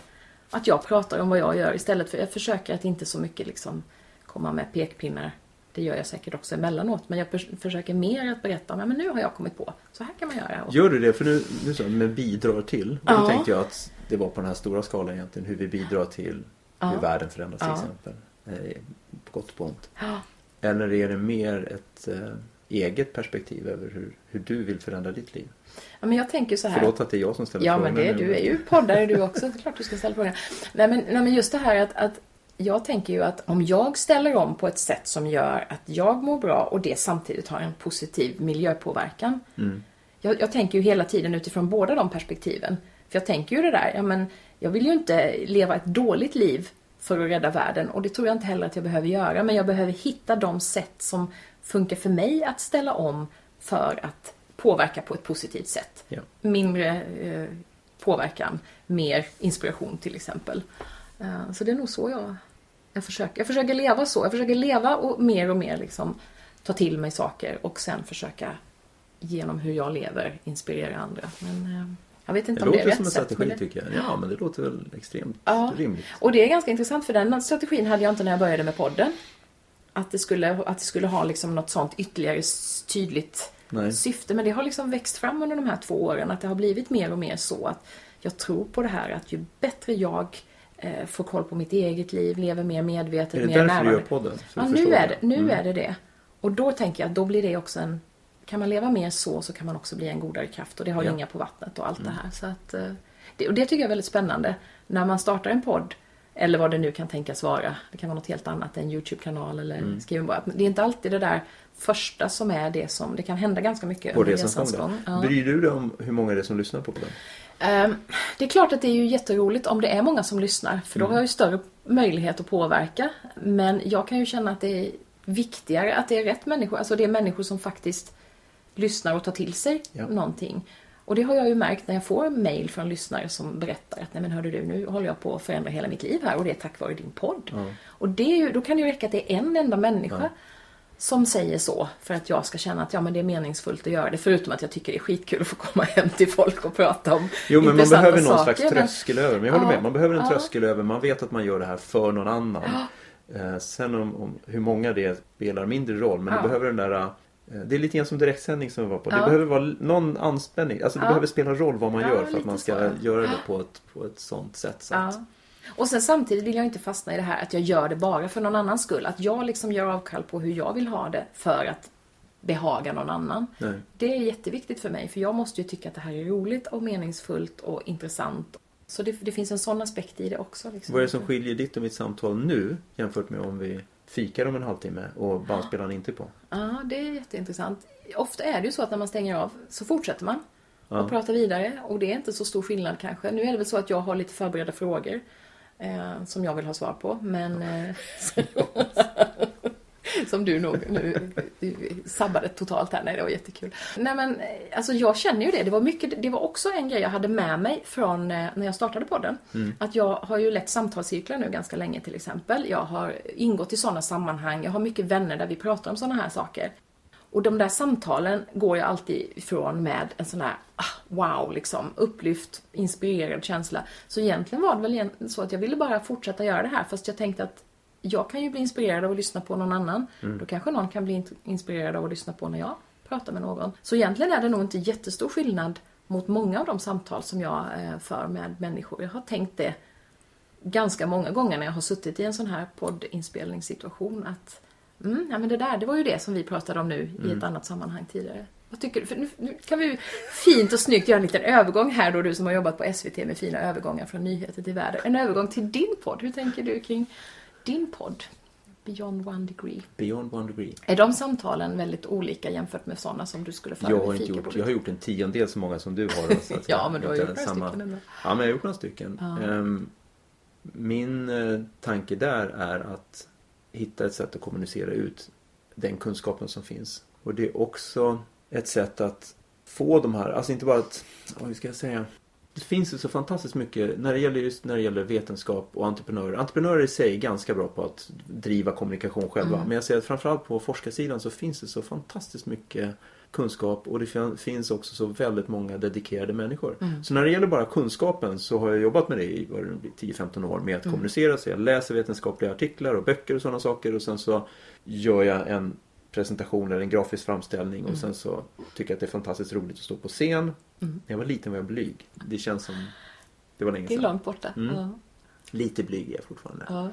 S1: Att jag pratar om vad jag gör istället för jag försöker att inte så mycket liksom komma med pekpinnar. Det gör jag säkert också emellanåt men jag förs- försöker mer att berätta men nu har jag kommit på. Så här kan man göra. Och,
S2: Gör du det? För nu, nu du med bidrar till. Och då
S1: Ja.
S2: tänkte jag att det var på den här stora skalan egentligen. Hur vi bidrar till
S1: Ja.
S2: hur världen förändras till
S1: Ja.
S2: exempel. Eh, På gott och på ont. Eller är det mer ett eh, eget perspektiv över hur, hur du vill förändra ditt liv?
S1: ja, men jag tänker så här.
S2: Förlåt att det är jag som ställer
S1: Ja
S2: frågorna
S1: men det,
S2: nu,
S1: du är ju poddare du också, det är klart du ska ställa frågan. Nej men, nej men just det här att, att jag tänker ju att om jag ställer om på ett sätt som gör att jag mår bra och det samtidigt har en positiv miljöpåverkan.
S2: Mm.
S1: Jag, jag tänker ju hela tiden utifrån båda de perspektiven. För jag tänker ju det där, ja men jag vill ju inte leva ett dåligt liv för att rädda världen och det tror jag inte heller att jag behöver göra. Men jag behöver hitta de sätt som funkar för mig att ställa om för att påverka på ett positivt sätt.
S2: Ja.
S1: Mindre eh, påverkan, mer inspiration till exempel. Eh, så det är nog så jag, jag försöker. Jag försöker leva så. Jag försöker leva och mer och mer liksom ta till mig saker och sen försöka genom hur jag lever inspirera andra. Men eh, jag vet inte
S2: Det
S1: om det är
S2: låter
S1: rätt
S2: som en
S1: sätt.
S2: strategi
S1: det-
S2: tycker jag. Ja, men det låter väl extremt
S1: Ja.
S2: rimligt.
S1: Och det är ganska intressant för den strategin hade jag inte när jag började med podden. Att det skulle, att det skulle ha liksom något sånt ytterligare tydligt
S2: Nej.
S1: syfte. Men det har liksom växt fram under de här två åren. Att det har blivit mer och mer så att jag tror på det här att ju bättre jag eh, får koll på mitt eget liv, lever mer medvetet,
S2: Är det
S1: mer
S2: därför du
S1: närvarande.
S2: gör podden?
S1: Ja, nu är, det, nu
S2: Mm.
S1: är det det. Och då tänker jag att då blir det också en kan man leva mer så så kan man också bli en godare kraft och det har
S2: Ja.
S1: ringar på vattnet och allt det här. Så att, eh, det, och det tycker jag är väldigt spännande. När man startar en podd eller vad det nu kan tänkas vara. Det kan vara något helt annat, en YouTube-kanal eller
S2: Mm.
S1: skriven bara. Det är inte alltid det där första som är det som, det kan hända ganska mycket under
S2: resans gång.
S1: Ja.
S2: Bryr du dig om hur många det är som lyssnar på podden?
S1: Ehm, Det är klart att det är ju jätteroligt om det är många som lyssnar, för då har jag ju större möjlighet att påverka. Men jag kan ju känna att det är viktigare att det är rätt människor, alltså det är människor som faktiskt lyssnar och tar till sig
S2: Ja.
S1: någonting. Och det har jag ju märkt när jag får mail från lyssnare som berättar att nej men hörde du, nu håller jag på att förändra hela mitt liv här och det är tack vare din podd. Och det är ju, då kan det ju räcka att det är en enda människa som säger så för att jag ska känna att ja men det är meningsfullt att göra det. Förutom att jag tycker det är skitkul att få komma hem till folk och prata om
S2: Jo men man behöver någon
S1: saker,
S2: slags tröskel över. Men jag håller
S1: Ja,
S2: med. Man behöver en
S1: ja.
S2: tröskel över. Man vet att man gör det här för någon annan. Eh, sen om, om hur många det spelar mindre roll. Men
S1: Ja.
S2: du behöver den där det är lite grann som direktsändning som vi var på. Det
S1: Ja.
S2: behöver vara någon anspänning. Alltså det
S1: Ja.
S2: behöver spela roll vad man
S1: Ja,
S2: gör för att man ska
S1: så.
S2: göra det på ett, på ett sånt sätt. Så att.
S1: Och sen samtidigt vill jag inte fastna i det här att jag gör det bara för någon annans skull. Att jag liksom gör avkall på hur jag vill ha det för att behaga någon annan.
S2: Nej.
S1: Det är jätteviktigt för mig för jag måste ju tycka att det här är roligt och meningsfullt och intressant. Så det, det finns en sån aspekt i det också. Liksom.
S2: Vad är det som skiljer ditt och mitt samtal nu jämfört med om vi fikar om en halvtimme och bandspelaren inte är på?
S1: Ja, det är jätteintressant. Ofta är det ju så att när man stänger av så fortsätter man
S2: Ja.
S1: och pratar vidare och det är inte så stor skillnad kanske. Nu är det väl så att jag har lite förberedda frågor eh, som jag vill ha svar på, men eh, som du nog nu sabbade totalt här. Nej, det var jättekul. Nej, men eh, alltså jag känner ju det. Det var, mycket, det var också en grej jag hade med mig från eh, när jag startade podden. Att jag har ju lett samtalscirklar nu ganska länge till exempel. Jag har ingått i sådana sammanhang. Jag har mycket vänner där vi pratar om sådana här saker. Och de där samtalen går jag alltid ifrån med en sån här ah, wow, liksom upplyft, inspirerad känsla. Så egentligen var det väl så att jag ville bara fortsätta göra det här fast jag tänkte att jag kan ju bli inspirerad av att lyssna på någon annan. Då kanske någon kan bli inspirerad av att lyssna på när jag pratar med någon. Så egentligen är det nog inte jättestor skillnad mot många av de samtal som jag eh, för med människor. Jag har tänkt det ganska många gånger när jag har suttit i en sån här poddinspelningssituation att mm, ja, men det där, det var ju det som vi pratade om nu i ett annat sammanhang tidigare. Vad tycker du? För nu, nu kan vi ju fint och snyggt göra en liten övergång här då, du som har jobbat på SVT med fina övergångar från nyheter till världen. En övergång till din podd. Hur tänker du kring din podd? Beyond one degree.
S2: Beyond one degree.
S1: Är de samtalen väldigt olika jämfört med sådana som du skulle föra
S2: Jag har, inte gjort, jag har gjort en tiondel så många som du har. Så att
S1: Ja, men du har gjort några
S2: samma-
S1: stycken ändå.
S2: Ja, men jag har gjort några stycken.
S1: Ja.
S2: Ehm, min eh, tanke där är att hitta ett sätt att kommunicera ut den kunskapen som finns. Och det är också ett sätt att få de här, alltså inte bara att, vad ska jag säga? Det finns ju så fantastiskt mycket när det gäller just när det gäller vetenskap och entreprenörer. Entreprenörer i sig är ganska bra på att driva kommunikation själva.
S1: Mm.
S2: Men jag ser att framförallt på forskarsidan så finns det så fantastiskt mycket kunskap och det fin- finns också så väldigt många dedikerade människor.
S1: Mm.
S2: Så när det gäller bara kunskapen så har jag jobbat med det i vad det blir, 10-15 år med att
S1: Mm.
S2: kommunicera. Så jag läser vetenskapliga artiklar och böcker och sådana saker och sen så gör jag en presentation eller en grafisk framställning
S1: Mm.
S2: och sen så tycker jag att det är fantastiskt roligt att stå på scen.
S1: Mm.
S2: När jag var liten var jag blyg. Det känns som det var länge
S1: Det är
S2: sedan.
S1: långt borta.
S2: Mm.
S1: Ja.
S2: Lite blyg är jag fortfarande.
S1: Ja.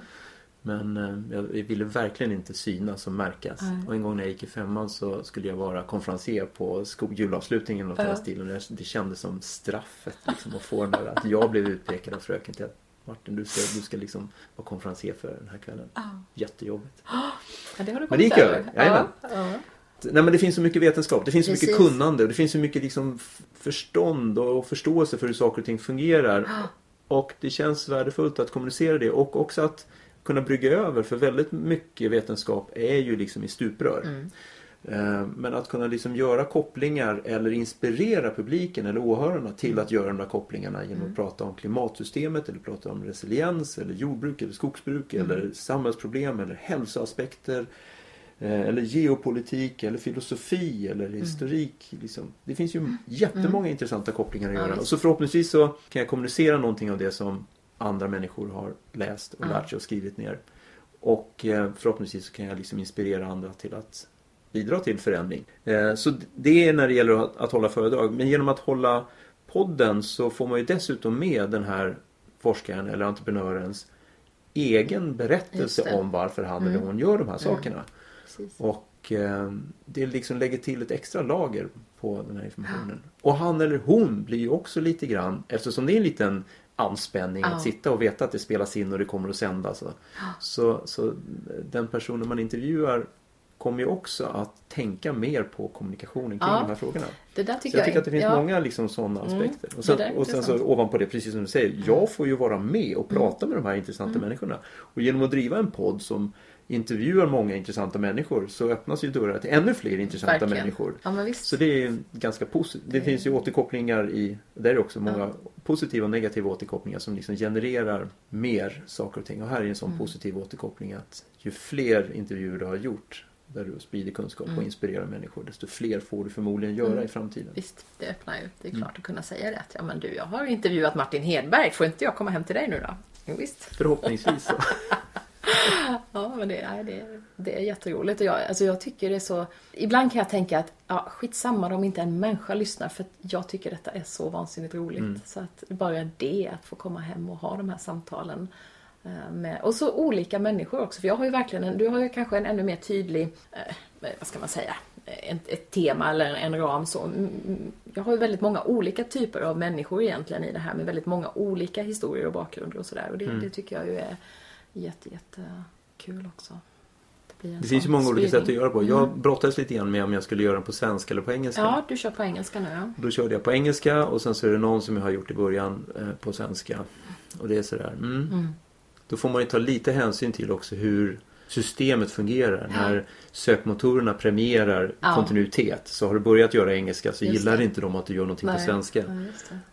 S2: Men eh, jag ville verkligen inte synas och märkas.
S1: Nej.
S2: Och en gång när jag gick i femman så skulle jag vara konferencier på julavslutningen något i den
S1: Ja.
S2: stilen. Det- Det kändes som straffet liksom, att få den där att jag blev utpekad av fröken till att Martin du ska, du ska liksom vara konferencier för den här kvällen.
S1: Ja.
S2: Jättejobbigt.
S1: Ja, det har du
S2: Men det gick
S1: kommit
S2: över.
S1: Ja. Ja.
S2: Nej men det finns så mycket vetenskap, det finns så mycket
S1: Precis.
S2: kunnande och det finns så mycket liksom förstånd och förståelse för hur saker och ting fungerar. Och det känns värdefullt att kommunicera det och också att kunna brygga över för väldigt mycket vetenskap är ju liksom i stuprör.
S1: Mm.
S2: Eh, Men att kunna liksom göra kopplingar eller inspirera publiken eller åhörarna till att göra de där kopplingarna genom att prata om klimatsystemet eller prata om resiliens eller jordbruk eller skogsbruk eller samhällsproblem eller hälsoaspekter eh, eller geopolitik eller filosofi eller historik. Liksom. Det finns ju jättemånga intressanta kopplingar att göra. Och så förhoppningsvis så kan jag kommunicera någonting av det som andra människor har läst och lärt sig och skrivit ner. Och eh, förhoppningsvis så kan jag liksom inspirera andra till att bidra till förändring. Eh, Så det är när det gäller att- att hålla föredrag. Men genom att hålla podden så får man ju dessutom med den här forskaren eller entreprenörens egen berättelse om varför han eller
S1: Mm.
S2: hon gör de här
S1: Mm.
S2: sakerna.
S1: Precis.
S2: Och eh, det liksom lägger till ett extra lager på den här informationen. Och han eller hon blir ju också lite grann, eftersom det är en liten anspänning
S1: Ja.
S2: att sitta och veta att det spelas in och det kommer att sändas. Så, så, så den personen man intervjuar kommer ju också att tänka mer på kommunikationen kring
S1: Ja.
S2: de här frågorna.
S1: Det där
S2: Så
S1: tycker
S2: jag tycker att det finns
S1: ja.
S2: många liksom sådana
S1: Mm,
S2: aspekter. Och
S1: det
S2: sen, och sen så ovanpå det, precis som du säger, jag får ju vara med och prata med de här intressanta
S1: Mm.
S2: människorna. Och genom att driva en podd som intervjuar många intressanta människor så öppnas ju dörrar till ännu fler intressanta
S1: Verkligen.
S2: människor.
S1: Ja.
S2: Så det är ganska positivt. Det finns ju återkopplingar i, där är också många positiva och negativa återkopplingar som liksom genererar mer saker och ting. Och här är en sån
S1: Mm.
S2: positiv återkoppling att ju fler intervjuer du har gjort där du sprider kunskap
S1: Mm.
S2: och inspirerar människor desto fler får du förmodligen göra i framtiden.
S1: Visst, det öppnar ju. Det är
S2: Mm.
S1: klart att kunna säga det. att, Ja, men du, jag har intervjuat Martin Hedberg. Får inte jag komma hem till dig nu då? Jo, visst.
S2: Förhoppningsvis så.
S1: Ja, men det, nej, det, det är jätteroligt. Och jag, alltså jag tycker det är så... Ibland kan jag tänka att ja, skitsamma om inte en människa lyssnar för jag tycker detta är så vansinnigt roligt.
S2: Mm.
S1: Så att bara det, att få komma hem och ha de här samtalen. Eh, Med, och så olika människor också. För jag har ju verkligen en, du har ju kanske en ännu mer tydlig, eh, vad ska man säga, ett, ett tema eller en ram så. Mm, mm, Jag har ju väldigt många olika typer av människor egentligen i det här med väldigt många olika historier och bakgrunder och sådär. Och det,
S2: Mm.
S1: det tycker jag ju är jätte, också. en
S2: Det finns ju många olika sätt att
S1: spridning.
S2: göra på. Jag brottades lite grann med om jag skulle göra den på svenska eller på engelska.
S1: Ja, du kör på engelska nu ja.
S2: Då körde jag på engelska och sen så är det någon som jag har gjort i början eh, på svenska. Och det är sådär. Mm.
S1: Mm.
S2: Då får man ju ta lite hänsyn till också hur systemet fungerar. När sökmotorerna premierar
S1: Ja.
S2: kontinuitet. Så har du börjat göra engelska så
S1: Just
S2: gillar
S1: det.
S2: inte de att du gör någonting på
S1: Nej.
S2: svenska.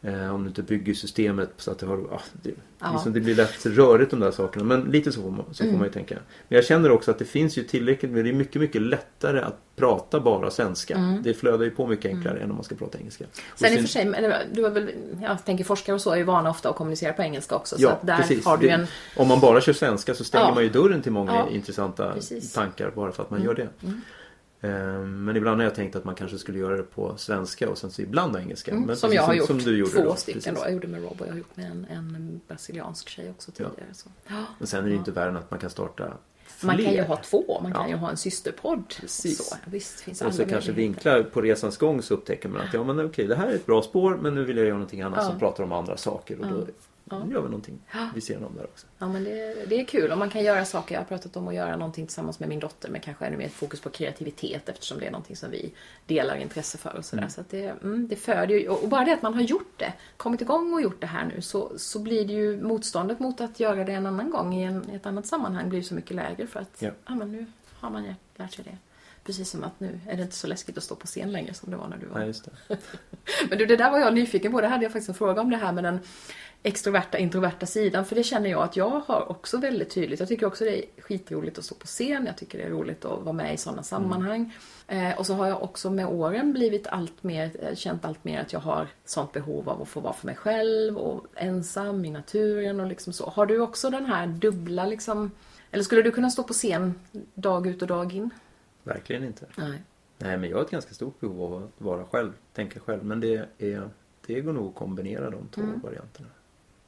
S1: Ja.
S2: Eh, om du inte bygger systemet så att det har... Ah, det,
S1: Ja.
S2: liksom, det blir lätt rörigt de där sakerna. Men lite så får man, så
S1: Mm.
S2: får man ju tänka. Men jag känner också att det finns ju tillräckligt med... Det är mycket, mycket lättare att prata bara svenska.
S1: Mm.
S2: Det flödar ju på mycket enklare än om man ska prata engelska. Och
S1: Sen i och
S2: sen-
S1: för sig, du har väl, jag tänker forskare och så är ju vana ofta att kommunicera på engelska också. så
S2: Ja,
S1: att där
S2: precis.
S1: har du
S2: Det-
S1: en...
S2: Om man bara kör svenska så stänger
S1: Ja.
S2: man ju dörren till många intressanta
S1: precis.
S2: tankar bara för att man
S1: Mm.
S2: gör det. Eh, Men ibland har jag tänkt att man kanske skulle göra det på svenska och sen så ibland på engelska.
S1: Mm,
S2: Men
S1: som jag har gjort
S2: som du gjorde
S1: två
S2: då,
S1: stycken
S2: precis.
S1: då. Jag gjorde med Rob och jag har gjort med en, en brasiliansk tjej också tidigare. Så. Ja.
S2: Men sen är det ju inte värre än att man kan starta fler.
S1: Man kan ju ha två, man kan
S2: Ja.
S1: ju ha en systerpodd.
S2: Precis.
S1: Så, visst, finns
S2: Och så kanske vinklar på resans gång så upptäcker man att ja men okej det här är ett bra spår men nu vill jag göra någonting annat som pratar om andra saker och då
S1: Ja.
S2: gör vi någonting
S1: Ja.
S2: vid sidan om där också.
S1: Ja men det, det är kul och man kan göra saker. Jag har pratat om att göra någonting tillsammans med min dotter med kanske ännu mer fokus på kreativitet eftersom det är någonting som vi delar intresse för och sådär.
S2: Mm.
S1: Så att det, mm, det föder ju, och bara det att man har gjort det, kommit igång och gjort det här nu så, så blir det ju motståndet mot att göra det en annan gång i, en, ett annat sammanhang blir så mycket lägre för att
S2: Ja.
S1: ja. men nu har man lärt sig det. Precis som att nu är det inte så läskigt att stå på scen längre som det var när du var
S2: Nej, just det.
S1: men du, det där var jag nyfiken på. Det hade jag faktiskt en fråga om det här med den extroverta, introverta sidan. För det känner jag att jag har också väldigt tydligt. Jag tycker också det är skitroligt att stå på scen. Jag tycker det är roligt att vara med i sådana sammanhang. Eh, och så har jag också med åren blivit allt mer, eh, känt allt mer att jag har sånt behov av att få vara för mig själv och ensam i naturen och liksom så. Har du också den här dubbla liksom, eller skulle du kunna stå på scen dag ut och dag in?
S2: Verkligen inte.
S1: Nej.
S2: Nej men jag har ett ganska stort behov av att vara själv, tänka själv. Men det, är, det går nog att kombinera de två
S1: Mm.
S2: varianterna.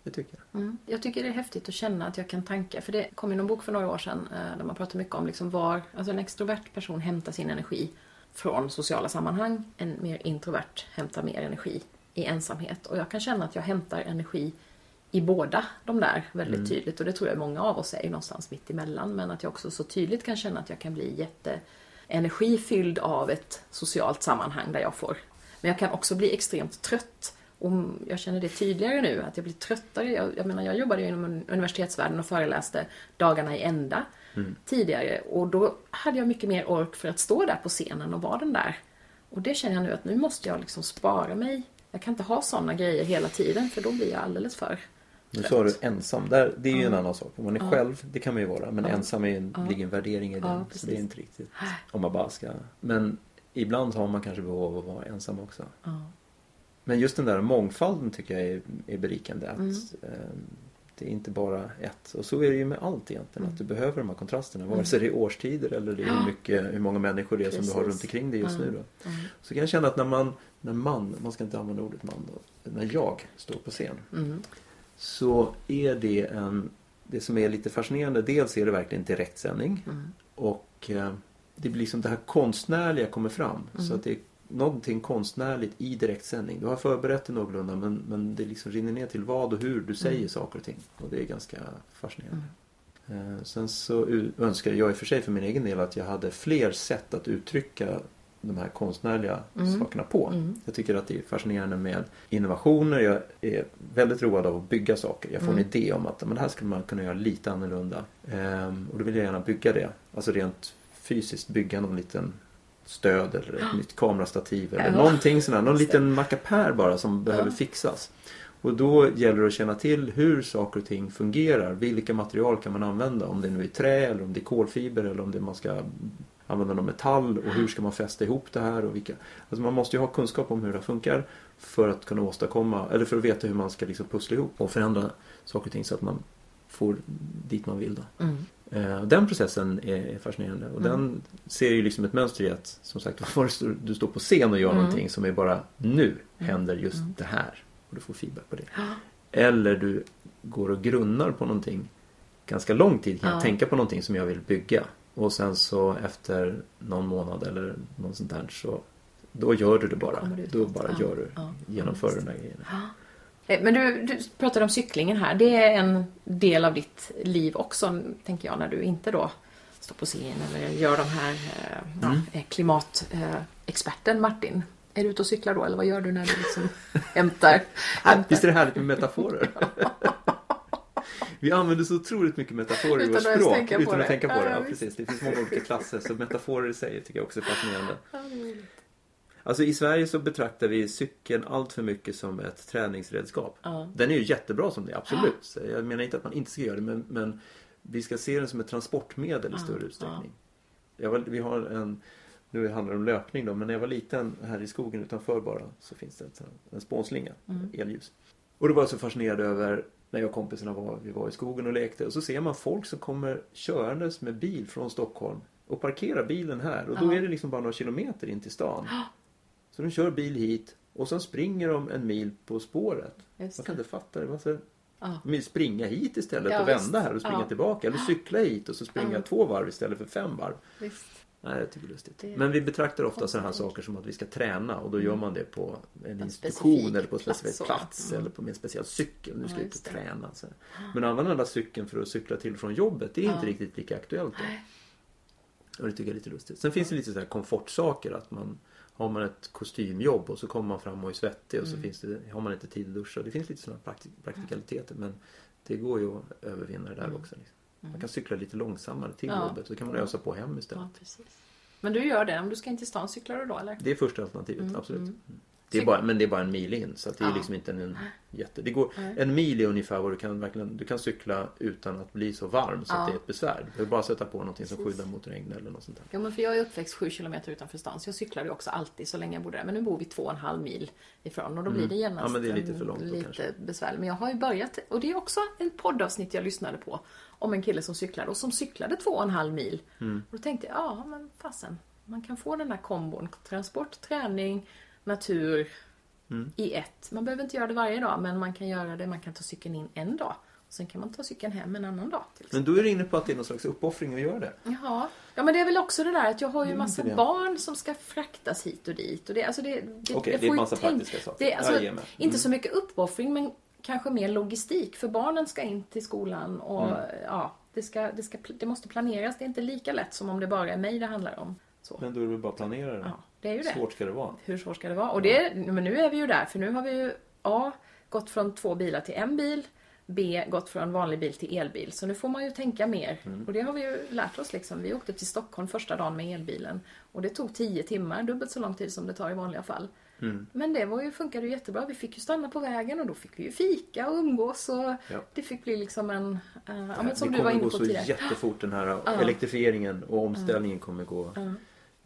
S2: Det tycker jag.
S1: Mm. Jag tycker det är häftigt att känna att jag kan tanka. För det kom ju någon bok för några år sedan eh, där man pratar mycket om liksom var alltså en extrovert person hämtar sin energi från sociala sammanhang. En mer introvert hämtar mer energi i ensamhet. Och jag kan känna att jag hämtar energi i båda de där väldigt
S2: Mm.
S1: tydligt. Och det tror jag många av oss är någonstans mitt emellan. Men att jag också så tydligt kan känna att jag kan bli jätte energifylld av ett socialt sammanhang där jag får. Men jag kan också bli extremt trött. Och jag känner det tydligare nu, att jag blir tröttare. Jag, jag menar, jag jobbade ju inom universitetsvärlden och föreläste dagarna i ända tidigare. Och då hade jag mycket mer ork för att stå där på scenen och vara den där. Och det känner jag nu att nu måste jag liksom spara mig. Jag kan inte ha sådana grejer hela tiden för då blir jag alldeles för
S2: Nu sa du ensam. Där, det är ju en annan sak. Om man är själv, det kan man ju vara. Men ensam är en, ligger en värdering i.
S1: Ja,
S2: så
S1: precis.
S2: det är inte riktigt om man bara ska... Men ibland har man kanske behov av att vara ensam också. Men just den där mångfalden tycker jag är, är berikande. Att
S1: Mm.
S2: eh, det är inte bara ett. Och så är det ju med allt egentligen.
S1: Mm.
S2: Att du behöver de här kontrasterna. Vare sig det är årstider eller det är hur, mycket, hur många människor det är som du har
S1: Precis.
S2: runt omkring dig just
S1: Mm.
S2: nu. Då.
S1: Mm.
S2: Så kan jag känna att när man, när man, man ska inte använda ordet man då. När jag står på scen.
S1: Mm.
S2: Så är det en, det som är lite fascinerande. Dels är det verkligen direktsändning.
S1: Mm.
S2: Och eh, det blir liksom det här konstnärliga kommer fram. Så att det är någonting konstnärligt i direktsändning. Du har förberett det någorlunda men, men det liksom rinner ner till vad och hur du säger saker och ting. Och det är ganska fascinerande. Eh, Sen så önskar jag i och för sig för min egen del att jag hade fler sätt att uttrycka de här konstnärliga sakerna på. Jag tycker att det är fascinerande med innovationer. Jag är väldigt road av att bygga saker. Jag får en idé om att men det här skulle man kunna göra lite annorlunda. Ehm, och då vill jag gärna bygga det. Alltså rent fysiskt bygga någon liten stöd eller ett nytt kamerastativ eller
S1: Ja.
S2: någonting sånt här. Någon liten mackapär bara som behöver fixas. Och då gäller det att känna till hur saker och ting fungerar. Vilka material kan man använda? Om det nu är trä eller om det är kolfiber eller om det man ska använda någon metall och hur ska man fästa ihop det här och vilka... Alltså man måste ju ha kunskap om hur det funkar för att kunna åstadkomma, eller för att veta hur man ska liksom pussla ihop och förändra saker och ting så att man får dit man vill då.
S1: Mm.
S2: Eh, Den processen är fascinerande och den ser ju liksom ett mönster i att som sagt var du står- på scen och gör någonting som är bara nu händer just det här och du får feedback på det. Eller du går och grunnar på någonting ganska lång tid kan jag
S1: Ja.
S2: tänka på någonting som jag vill bygga och sen så efter någon månad eller något sånt där så då gör du det bara. Då
S1: något.
S2: bara
S1: Ja.
S2: gör du,
S1: Ja.
S2: genomför den där grejen.
S1: Eh, Men du, du pratade om cyklingen här. Det är en del av ditt liv också, tänker jag, när du inte då står på scen eller gör de här eh, ja, eh, klimatexperten Martin. Är du ute och cyklar då eller vad gör du när du liksom hämtar? hämtar?
S2: Visst är det härligt med metaforer? Vi använder så otroligt mycket metaforer i vårt
S1: att
S2: språk utan att
S1: det.
S2: tänka på
S1: Ja,
S2: det.
S1: ja,
S2: Ja, precis. Det finns många olika klasser så metaforer i sig tycker jag också är fascinerande. Alltså i Sverige så betraktar vi cykeln allt för mycket som ett träningsredskap.
S1: Ja.
S2: Den är ju jättebra som det är, absolut. Så Jag menar inte att man inte ska göra det men, men vi ska se den som ett transportmedel i större utsträckning. Var, vi har en, nu handlar det om löpning då, men när jag var liten här i skogen utanför bara så finns det ett, en spånslinga, elljus. Och då var jag så fascinerad över när jag och kompisarna var, vi var i skogen och lekte och så ser man folk som kommer körandes med bil från Stockholm och parkerar bilen här och då är det liksom bara några kilometer in till stan. Så de kör bil hit och sen springer de en mil på spåret. Man kan inte fatta det. Man ska
S1: Ja.
S2: springa hit istället
S1: Ja,
S2: och
S1: visst.
S2: vända här och springa
S1: Ja.
S2: tillbaka. Eller cykla hit och så springa två varv istället för fem varv.
S1: Visst.
S2: Nej, jag tycker det är lustigt.
S1: Det är
S2: Men vi betraktar ofta sådana här saker som att vi ska träna och då gör man det på en, institution
S1: specifik
S2: eller på en specifik
S1: plats,
S2: plats,
S1: så.
S2: eller på en speciell cykel. Nu
S1: Ja,
S2: ska jag ut och träna. Så. Men att använda cykeln för att cykla till från jobbet, det är inte
S1: Ja.
S2: riktigt lika aktuellt då. Och det tycker jag är lite lustigt. Sen finns det lite så här komfortsaker att man har man ett kostymjobb och så kommer man fram och är svettig och
S1: Mm.
S2: så finns det, har man inte tid att duscha. Det finns lite sådana praktik, praktikaliteter men det går ju att övervinna det där också. Liksom. Man kan cykla lite långsammare till
S1: Mm. Ja.
S2: jobbet så kan man ösa på hem istället.
S1: Ja. Men du gör det, om du ska in till stan, cyklar du då eller?
S2: Det är första alternativet, absolut. Mm. Det är bara, men det är bara en mil in så det är
S1: Ja.
S2: liksom inte en jätte... Det går, en mil är ungefär vad du kan verkligen... Du kan cykla utan att bli så varm så
S1: Ja.
S2: att det är ett besvär. Du behöver bara sätta på någonting som skyddar mot regn eller något sånt där.
S1: Jo men för jag är uppväxt sju kilometer utanför stan så jag cyklade ju också alltid så länge jag bodde där. Men nu bor vi två och en halv mil ifrån och då blir det genast
S2: Mm. Ja, men det är lite för långt då
S1: lite besvärligt. Men jag har ju börjat, och det är också en poddavsnitt jag lyssnade på om en kille som cyklade och som cyklade två och en halv mil.
S2: Mm.
S1: Och då tänkte jag, ja men fasen, man kan få den här kombon. Transport, träning, natur
S2: Mm.
S1: i ett. Man behöver inte göra det varje dag men man kan göra det, man kan ta cykeln in en dag. Och sen kan man ta cykeln hem en annan dag.
S2: Men då är du inne på att det är någon slags uppoffring att göra det.
S1: Jaha. Ja men det är väl också det där att jag har ju massa
S2: det.
S1: barn som ska fraktas hit och dit. Och det, alltså det, det,
S2: Okej, det är
S1: ju
S2: massa praktiska saker.
S1: Det, alltså.
S2: Mm.
S1: Inte så mycket uppoffring men kanske mer logistik. För barnen ska in till skolan och
S2: Mm.
S1: ja, det, ska, det, ska, det måste planeras. Det är inte lika lätt som om det bara är mig det handlar om. Så.
S2: Men då är det väl bara att planera det.
S1: Ja, det är ju det.
S2: Svårt ska det vara.
S1: Hur svårt ska det vara? Och det, men nu är vi ju där, för nu har vi ju A. Gått från två bilar till en bil. B. Gått från vanlig bil till elbil. Så nu får man ju tänka mer.
S2: Mm.
S1: Och det har vi ju lärt oss liksom. Vi åkte till Stockholm första dagen med elbilen. Och det tog 10 timmar, dubbelt så lång tid som det tar i vanliga fall.
S2: Mm.
S1: Men det var ju, funkade ju jättebra. Vi fick ju stanna på vägen och då fick vi ju fika och umgås. Och
S2: Ja.
S1: det fick bli liksom en... Uh, ja, men som
S2: det
S1: du var
S2: kommer
S1: inne
S2: gå
S1: på
S2: så
S1: tidigare.
S2: jättefort den här
S1: Ja.
S2: elektrifieringen och omställningen kommer gå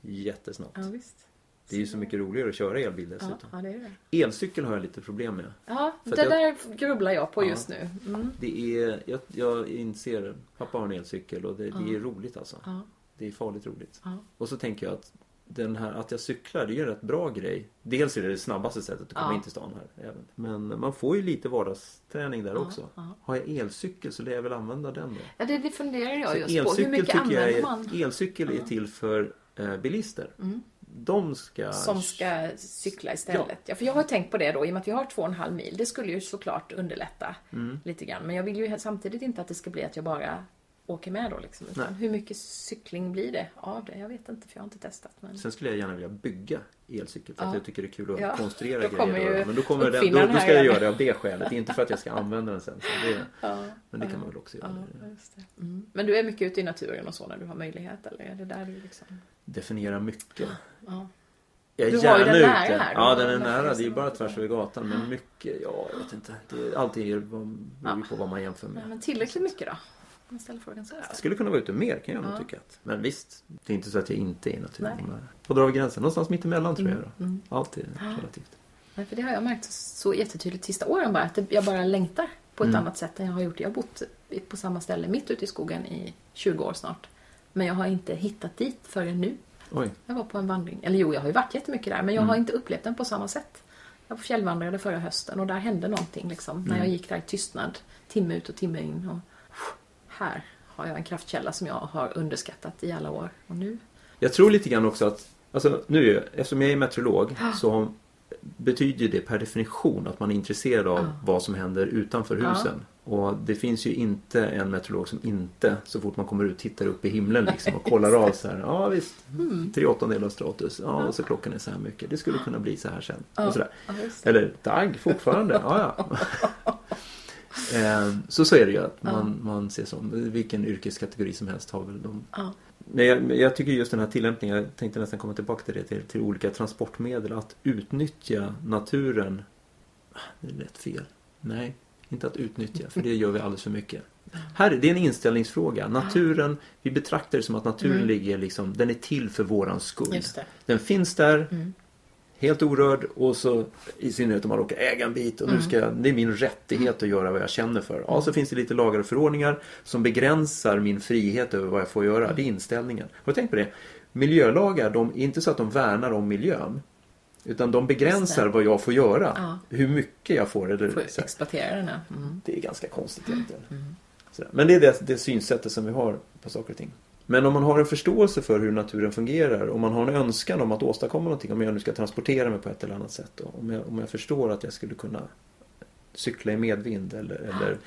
S2: jättesnabbt.
S1: ja, visst.
S2: Det är ju så mycket roligare att köra elbil
S1: Ja,
S2: dessutom.
S1: ja, det är det.
S2: Elcykel har jag lite problem med.
S1: Ja, det
S2: jag-
S1: där grubblar jag på
S2: Ja.
S1: just nu. Mm.
S2: Det är, jag, jag inser, pappa har en elcykel och det, det är roligt alltså.
S1: Ja,
S2: Det är farligt roligt.
S1: ja.
S2: Och så tänker jag att den här, att jag cyklar, det är ju en rätt bra grej. Dels är det det snabbaste sättet att komma
S1: Ja.
S2: in till stan här. Även. Men man får ju lite vardagsträning där
S1: Ja,
S2: också.
S1: ja.
S2: Har jag elcykel så lär jag väl använda den då.
S1: Ja, det, det funderar jag
S2: Så
S1: just på. Hur mycket
S2: jag
S1: använder
S2: är,
S1: man?
S2: elcykel är till för eh, bilister. De ska...
S1: Som ska cykla istället. Ja. för jag har tänkt på det då, i och med att vi har två och en halv mil. Det skulle ju såklart underlätta
S2: Mm.
S1: lite grann. Men jag vill ju samtidigt inte att det ska bli att jag bara åker med då liksom. Utan hur mycket cykling blir det av det? Jag vet inte, för jag har inte testat. Men...
S2: Sen skulle jag gärna vilja bygga elcykel för att
S1: Ja.
S2: jag tycker det är kul att
S1: Ja,
S2: konstruera
S1: då
S2: grejer. Men då, kommer den, då, då ska jag göra det av det skälet. Inte för att jag ska använda den sen. Det,
S1: Ja,
S2: men det kan man väl också göra.
S1: Mm. Men du är mycket ute i naturen och så när du har möjlighet? Eller är det där du liksom...
S2: Definiera mycket.
S1: Ja.
S2: Jag är
S1: Du har ju
S2: gärna
S1: den nära
S2: ute.
S1: här,
S2: Ja, den är nära.
S1: är
S2: Det är ju bara tvärs över gatan. Men mycket, ja, jag vet inte. Det är, alltid är, vad- beror ju på vad man jämför med.
S1: men tillräckligt mycket då? Man ställer frågan så.
S2: Jag skulle kunna vara ute mer kan jag nog
S1: Ja.
S2: tycka. Att. Men visst, det är inte så att jag inte är i naturen. Var drar vi gränsen? Någonstans mitt emellan tror jag. Då.
S1: Mm.
S2: Allt är relativt.
S1: Nej, för det har jag märkt så jättetydligt sista åren bara. Att jag bara längtar på ett
S2: Mm.
S1: annat sätt än jag har gjort. Jag har bott på samma ställe mitt ute i skogen i 20 år snart. Men jag har inte hittat dit förrän nu.
S2: Oj.
S1: Jag var på en vandring. Eller jo, jag har ju varit jättemycket där. Men jag
S2: Mm.
S1: har inte upplevt den på samma sätt. Jag fjällvandrade förra hösten och där hände någonting liksom. När jag
S2: Mm.
S1: gick där i tystnad. Timme ut och timme in. Och här har jag en kraftkälla som jag har underskattat i alla år. Och nu
S2: Jag tror lite grann också att, alltså nu, eftersom jag är meteorolog så betyder det per definition att man är intresserad av
S1: Ja.
S2: vad som händer utanför
S1: Ja.
S2: husen. Och det finns ju inte en meteorolog som inte så fort man kommer ut tittar upp i himlen liksom och kollar av så här. Ja visst,
S1: Mm.
S2: tre åttondelar av stratus. Ja, och så klockan är så här mycket. Det skulle kunna bli så här sen.
S1: Ja.
S2: Och sådär.
S1: Ja.
S2: Eller dag fortfarande. Ja, ja. Eh, Så så är det ju att man, man ser som vilken yrkeskategori som helst har väl de
S1: Ja.
S2: men jag, jag tycker just den här tillämpningen, jag tänkte nästan komma tillbaka till det, till, till olika transportmedel. Att utnyttja naturen. Ah, Det är lätt fel. Nej, inte att utnyttja, för det gör vi alldeles för mycket. Här, det är en inställningsfråga. Naturen, vi betraktar det som att naturen
S1: Mm.
S2: ligger liksom, den är till för våran skull.
S1: Just det.
S2: Den finns där,
S1: Mm.
S2: Helt orörd och så i synnerhet om man råkar äga en bit och nu
S1: Mm.
S2: ska jag, det är min rättighet att göra vad jag känner för. Ja, så finns det lite lagar och förordningar som begränsar min frihet över vad jag får göra. Det är inställningen. Har du tänkt på det? Miljölagar, de är inte så att de värnar om miljön. Utan de begränsar vad jag får göra.
S1: Ja.
S2: Hur mycket jag får. Eller,
S1: Får exploatera den. Mm.
S2: Det är ganska konstigt egentligen. Sådär. Men det är det, det synsättet som vi har på saker och ting. Men om man har en förståelse för hur naturen fungerar, om man har en önskan om att åstadkomma någonting, om jag nu ska transportera mig på ett eller annat sätt. Om, jag, om jag förstår att jag skulle kunna cykla i medvind eller, eller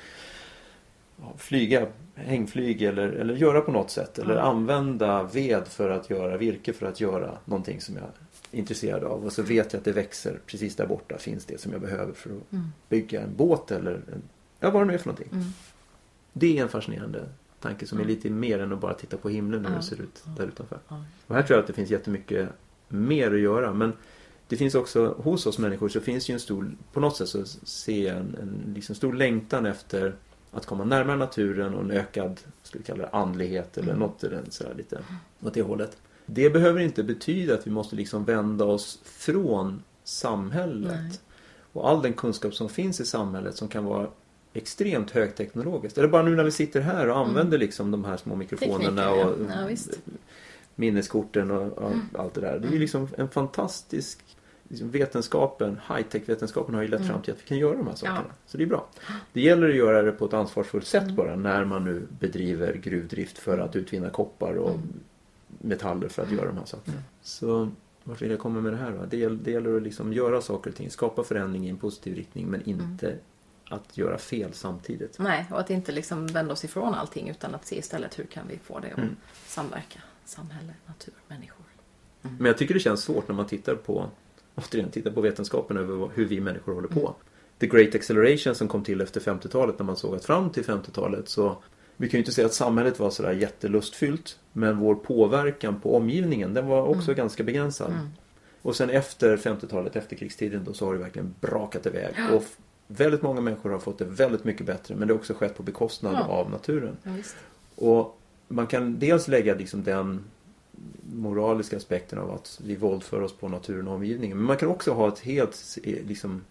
S2: ja, flyga, hängflyg eller, eller göra på något sätt. Eller använda ved för att göra virke för att göra någonting som jag är intresserad av. Och så vet jag att det växer precis där borta finns det som jag behöver för att
S1: Mm.
S2: bygga en båt eller en, ja, vad det nu är för någonting.
S1: Mm.
S2: Det är en fascinerande tanke som är
S1: Mm.
S2: lite mer än att bara titta på himlen hur
S1: Ja.
S2: det ser ut där utanför. Och här tror jag att det finns jättemycket mer att göra. Men det finns också, hos oss människor så finns ju en stor, på något sätt så ser jag en, en liksom stor längtan efter att komma närmare naturen och en ökad, vi kalla det andlighet eller
S1: Mm.
S2: något sådär lite åt det hållet. Det behöver inte betyda att vi måste liksom vända oss från samhället.
S1: Nej.
S2: Och all den kunskap som finns i samhället som kan vara extremt högteknologiskt. Eller bara nu när vi sitter här och använder liksom de här små mikrofonerna
S1: Mm.
S2: Och
S1: ja.
S2: Minneskorten och, och
S1: Mm.
S2: allt det där. Det är ju liksom en fantastisk liksom vetenskapen, high-tech-vetenskapen har ju lett
S1: Mm.
S2: fram till att vi kan göra de här sakerna.
S1: Ja.
S2: Så det är bra. Det gäller att göra det på ett ansvarsfullt sätt
S1: Mm.
S2: bara när man nu bedriver gruvdrift för att utvinna koppar och
S1: Mm.
S2: metaller för att göra de här sakerna.
S1: Mm.
S2: Så vart vill jag komma med det här? Va? Det, gäller, det gäller att liksom göra saker och ting, skapa förändring i en positiv riktning men inte
S1: Mm.
S2: Att göra fel samtidigt.
S1: Nej, och att inte liksom vända oss ifrån allting utan att se istället hur kan vi få det att
S2: Mm.
S1: samverka. Samhälle, natur, människor.
S2: Men jag tycker det känns svårt när man tittar på återigen, tittar på vetenskapen över hur vi människor håller på. The Great Acceleration som kom till efter 50-talet när man såg att fram till 50-talet så vi kan ju inte säga att samhället var sådär jättelustfyllt men vår påverkan på omgivningen den var också
S1: Mm.
S2: ganska begränsad.
S1: Mm.
S2: Och sen efter 50-talet, efter krigstiden då så har det verkligen brakat iväg. Och väldigt många människor har fått det väldigt mycket bättre men det har också skett på bekostnad
S1: Ja.
S2: av naturen.
S1: Ja.
S2: Och man kan dels lägga liksom den moraliska aspekten av att vi våldför oss på naturen och omgivningen. Men man kan också ha ett helt eh, liksom,